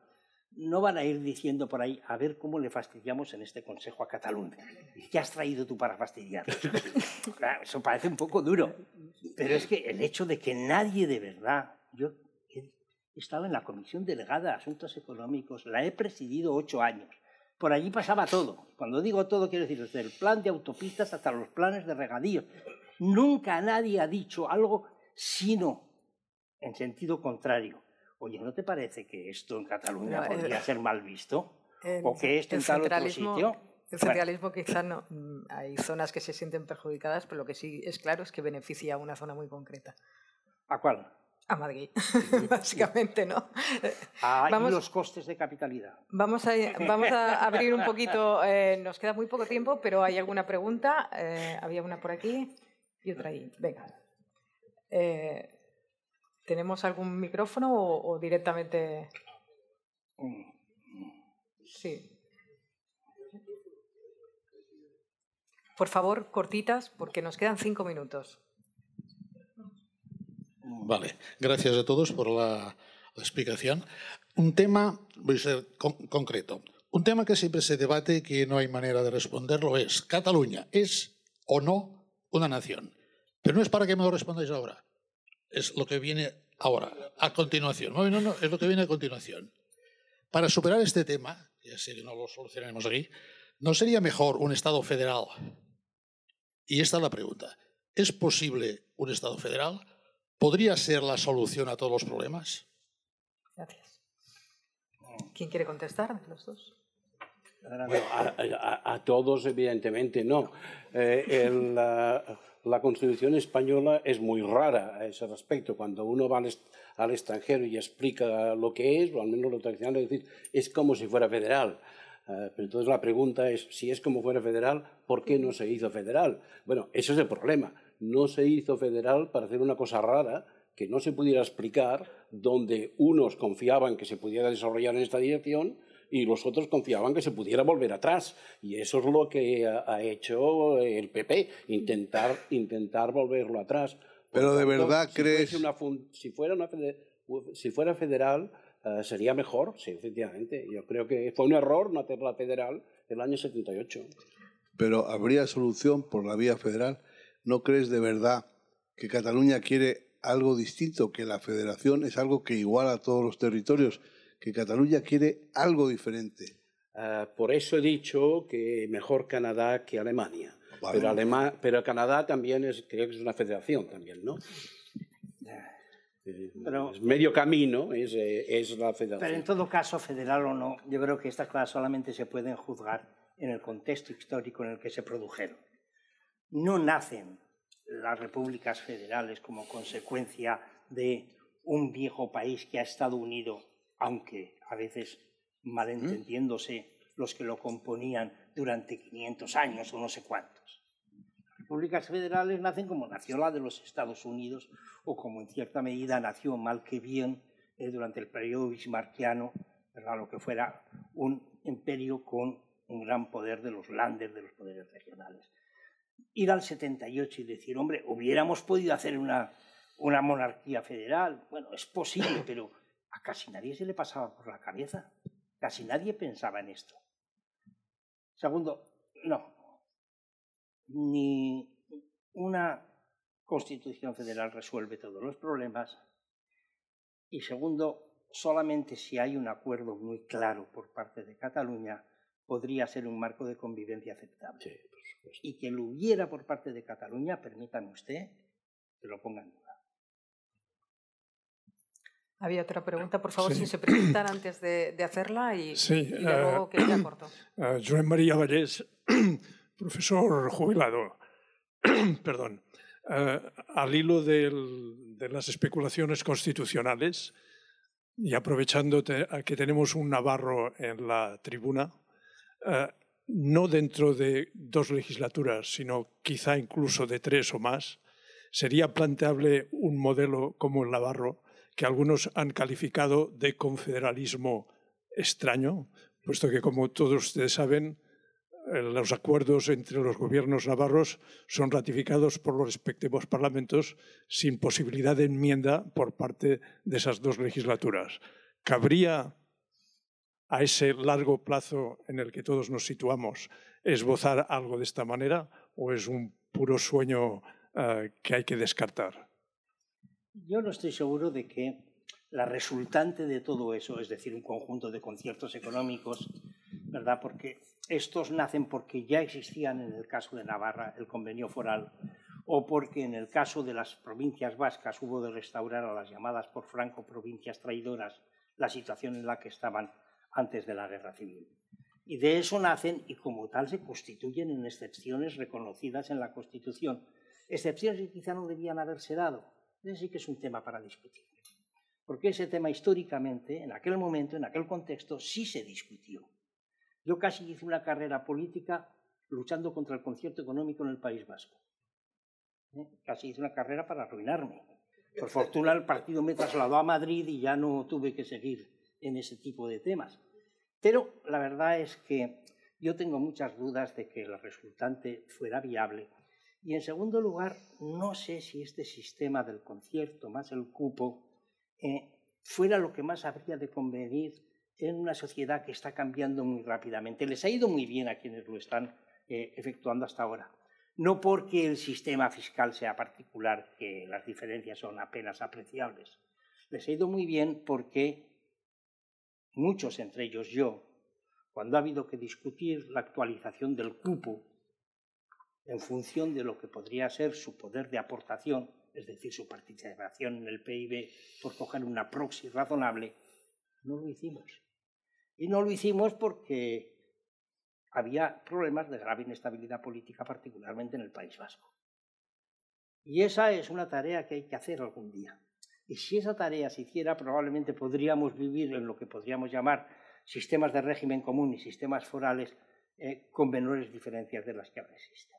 no van a ir diciendo por ahí a ver cómo le fastidiamos en este Consejo a Cataluña. ¿Qué has traído tú para fastidiar? *laughs* Claro, eso parece un poco duro, pero es que el hecho de que nadie de verdad, yo he estado en la Comisión Delegada de Asuntos Económicos, la he presidido ocho años, por allí pasaba todo. Cuando digo todo, quiero decir desde el plan de autopistas hasta los planes de regadío. Nunca nadie ha dicho algo sino en sentido contrario oye, ¿no te parece que esto en Cataluña podría ser mal visto? ¿O que esto en tal otro sitio? El centralismo quizá no. Mm, hay zonas que se sienten perjudicadas, pero lo que sí es claro es que beneficia a una zona muy concreta. ¿A cuál? A Madrid, *laughs* básicamente, ¿no? Ah, y los costes de capitalidad. Vamos a, vamos a abrir un poquito, eh, nos queda muy poco tiempo, pero ¿hay alguna pregunta? Eh, había una por aquí y otra ahí. Venga. Eh, ¿Tenemos algún micrófono o, directamente...? Sí. Por favor, cortitas, porque nos quedan cinco minutos. Vale, gracias a todos por la, explicación. Un tema, voy a ser concreto, un tema que siempre se debate y que no hay manera de responderlo es, ¿Cataluña es o no una nación? Pero no es para que me lo respondáis ahora, es lo que viene ahora, a continuación. No, no, no, es lo que viene a continuación. Para superar este tema, ya sé que no lo solucionaremos aquí, ¿no sería mejor un Estado federal? Y esta es la pregunta. ¿Es posible un Estado federal? ¿Podría ser la solución a todos los problemas? Gracias. ¿Quién quiere contestar de los dos? a, todos, evidentemente, no. Eh, la, Constitución española es muy rara a ese respecto. Cuando uno va al, extranjero y explica lo que es, o al menos lo tradicional es decir, es como si fuera federal. Eh, pero entonces la pregunta es, si es como fuera federal, ¿por qué no se hizo federal? Bueno, ese es el problema no se hizo federal para hacer una cosa rara que no se pudiera explicar, donde unos confiaban que se pudiera desarrollar en esta dirección y los otros confiaban que se pudiera volver atrás. Y eso es lo que ha hecho el PP, intentar, intentar volverlo atrás. Pero de verdad crees... si, fuera una, si fuera federal, eh, sería mejor, sí, efectivamente. Yo creo que fue un error no hacerla federal el año 78. Pero habría solución por la vía federal. ¿No crees de verdad que Cataluña quiere algo distinto, que la federación es algo que iguala a todos los territorios, que Cataluña quiere algo diferente? Ah, por eso he dicho que mejor Canadá que Alemania. Pero, pero Canadá también es, creo que es una federación también, ¿no? Eh, pero, es medio camino es, eh, es, la federación. Pero en todo caso, federal o no, yo creo que estas cosas solamente se pueden juzgar en el contexto histórico en el que se produjeron no nacen las repúblicas federales como consecuencia de un viejo país que ha estado unido, aunque a veces malentendiéndose los que lo componían durante 500 años o no sé cuántos. Las repúblicas federales nacen como nació la de los Estados Unidos o como en cierta medida nació mal que bien eh, durante el periodo bismarckiano, lo que fuera un imperio con un gran poder de los landes, de los poderes regionales ir al 78 y decir, hombre, hubiéramos podido hacer una, una monarquía federal. Bueno, es posible, pero a casi nadie se le pasaba por la cabeza. Casi nadie pensaba en esto. Segundo, no. Ni una constitución federal resuelve todos los problemas. Y segundo, solamente si hay un acuerdo muy claro por parte de Cataluña, podría ser un marco de convivencia aceptable y que lo hubiera por parte de Cataluña, permítame usted que lo ponga en duda. Había otra pregunta, por favor, si se presentan antes de, hacerla y, luego uh, que ya corto. Uh, *clears throat* Joan María Vallés, *clears throat* profesor jubilado. *clears throat* Perdón. Uh, al hilo del, de las especulaciones constitucionales y aprovechando que tenemos un navarro en la tribuna, no dentro de dos legislaturas, sino quizá incluso de tres o más, sería planteable un modelo como el Navarro, que algunos han calificado de confederalismo extraño, puesto que, como todos ustedes saben, eh, los acuerdos entre los gobiernos navarros son ratificados por los respectivos parlamentos sin posibilidad de enmienda por parte de esas dos legislaturas. ¿Cabría a ese largo plazo en el que todos nos situamos, esbozar algo de esta manera o es un puro sueño eh, que hay que descartar? Yo no estoy seguro de que la resultante de todo eso, es decir, un conjunto de conciertos económicos, ¿verdad? Porque estos nacen porque ya existían en el caso de Navarra el convenio foral o porque en el caso de las provincias vascas hubo de restaurar a las llamadas por Franco provincias traidoras la situación en la que estaban antes de la guerra civil. Y de eso nacen y como tal se constituyen en excepciones reconocidas en la Constitución. Excepciones que quizá no debían haberse dado. Ese sí que es un tema para discutir. Porque ese tema históricamente, en aquel momento, en aquel contexto, sí se discutió. Yo casi hice una carrera política luchando contra el concierto económico en el País Vasco. ¿Eh? Casi hice una carrera para arruinarme. Por fortuna el partido me trasladó a Madrid y ya no tuve que seguir en ese tipo de temas. Pero la verdad es que yo tengo muchas dudas de que el resultante fuera viable. Y en segundo lugar, no sé si este sistema del concierto más el cupo eh, fuera lo que más habría de convenir en una sociedad que está cambiando muy rápidamente. Les ha ido muy bien a quienes lo están eh, efectuando hasta ahora. No porque el sistema fiscal sea particular, que las diferencias son apenas apreciables. Les ha ido muy bien porque muchos, entre ellos yo, cuando ha habido que discutir la actualización del cupo en función de lo que podría ser su poder de aportación, es decir, su participación en el PIB, por coger una proxy razonable, no lo hicimos. Y no lo hicimos porque había problemas de grave inestabilidad política, particularmente en el País Vasco. Y esa es una tarea que hay que hacer algún día. Y si esa tarea se hiciera, probablemente podríamos vivir en lo que podríamos llamar sistemas de régimen común y sistemas forales eh, con menores diferencias de las que ahora existen.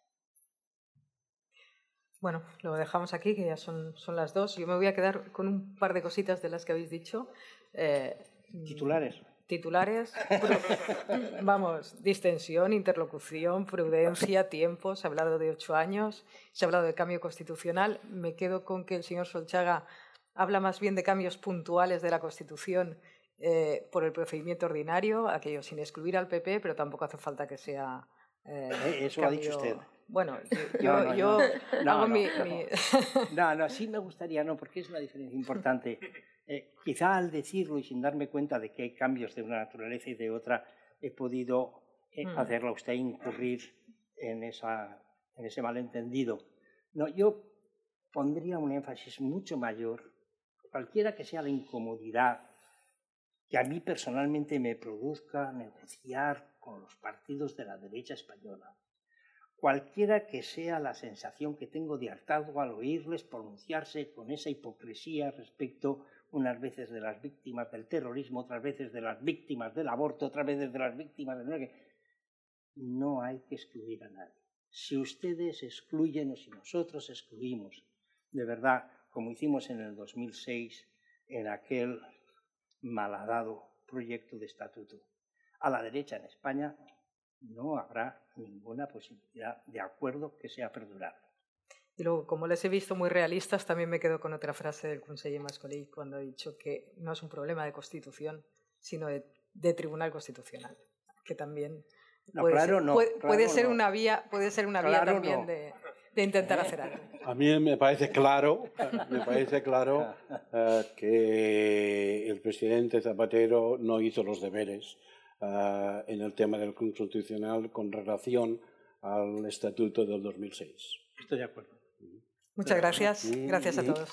Bueno, lo dejamos aquí, que ya son, son las dos. Yo me voy a quedar con un par de cositas de las que habéis dicho. Eh, Titulares. Titulares, *laughs* vamos, distensión, interlocución, prudencia, tiempo. Se ha hablado de ocho años, se ha hablado de cambio constitucional. Me quedo con que el señor Solchaga habla más bien de cambios puntuales de la Constitución eh, por el procedimiento ordinario, aquello sin excluir al PP, pero tampoco hace falta que sea. Eh, eh, eso ha dicho usted. Bueno, yo, *laughs* yo, no, hago mi, *laughs* no, no, sí me gustaría, no, porque es una diferencia importante. *laughs* quizá al decirlo y sin darme cuenta de que hay cambios de una naturaleza y de otra, he podido mm. hacerlo a usted incurrir en, esa, en ese malentendido. No, yo pondría un énfasis mucho mayor cualquiera que sea la incomodidad que a mí personalmente me produzca negociar con los partidos de la derecha española, cualquiera que sea la sensación que tengo de hartazgo al oírles pronunciarse con esa hipocresía respecto unas veces de las víctimas del terrorismo, otras veces de las víctimas del aborto, otras veces de las víctimas del... No hay que excluir a nadie. Si ustedes excluyen o si nosotros excluimos, de verdad, como hicimos en el 2006 en aquel malhadado proyecto de estatuto. A la derecha en España no habrá ninguna posibilidad de acuerdo que sea perdurable. Y luego, como les he visto muy realistas, también me quedo con otra frase del conseller Mascolí cuando ha dicho que no es un problema de constitución, sino de, tribunal constitucional, que también puede, ser, una vía, puede ser una vía también de, de intentar hacer algo. A mí me parece claro, me parece claro *laughs* eh, que el presidente Zapatero no hizo los deberes eh, en el tema del constitucional con relación al estatuto del 2006. Estoy de acuerdo. Muchas gracias. Gracias a todos.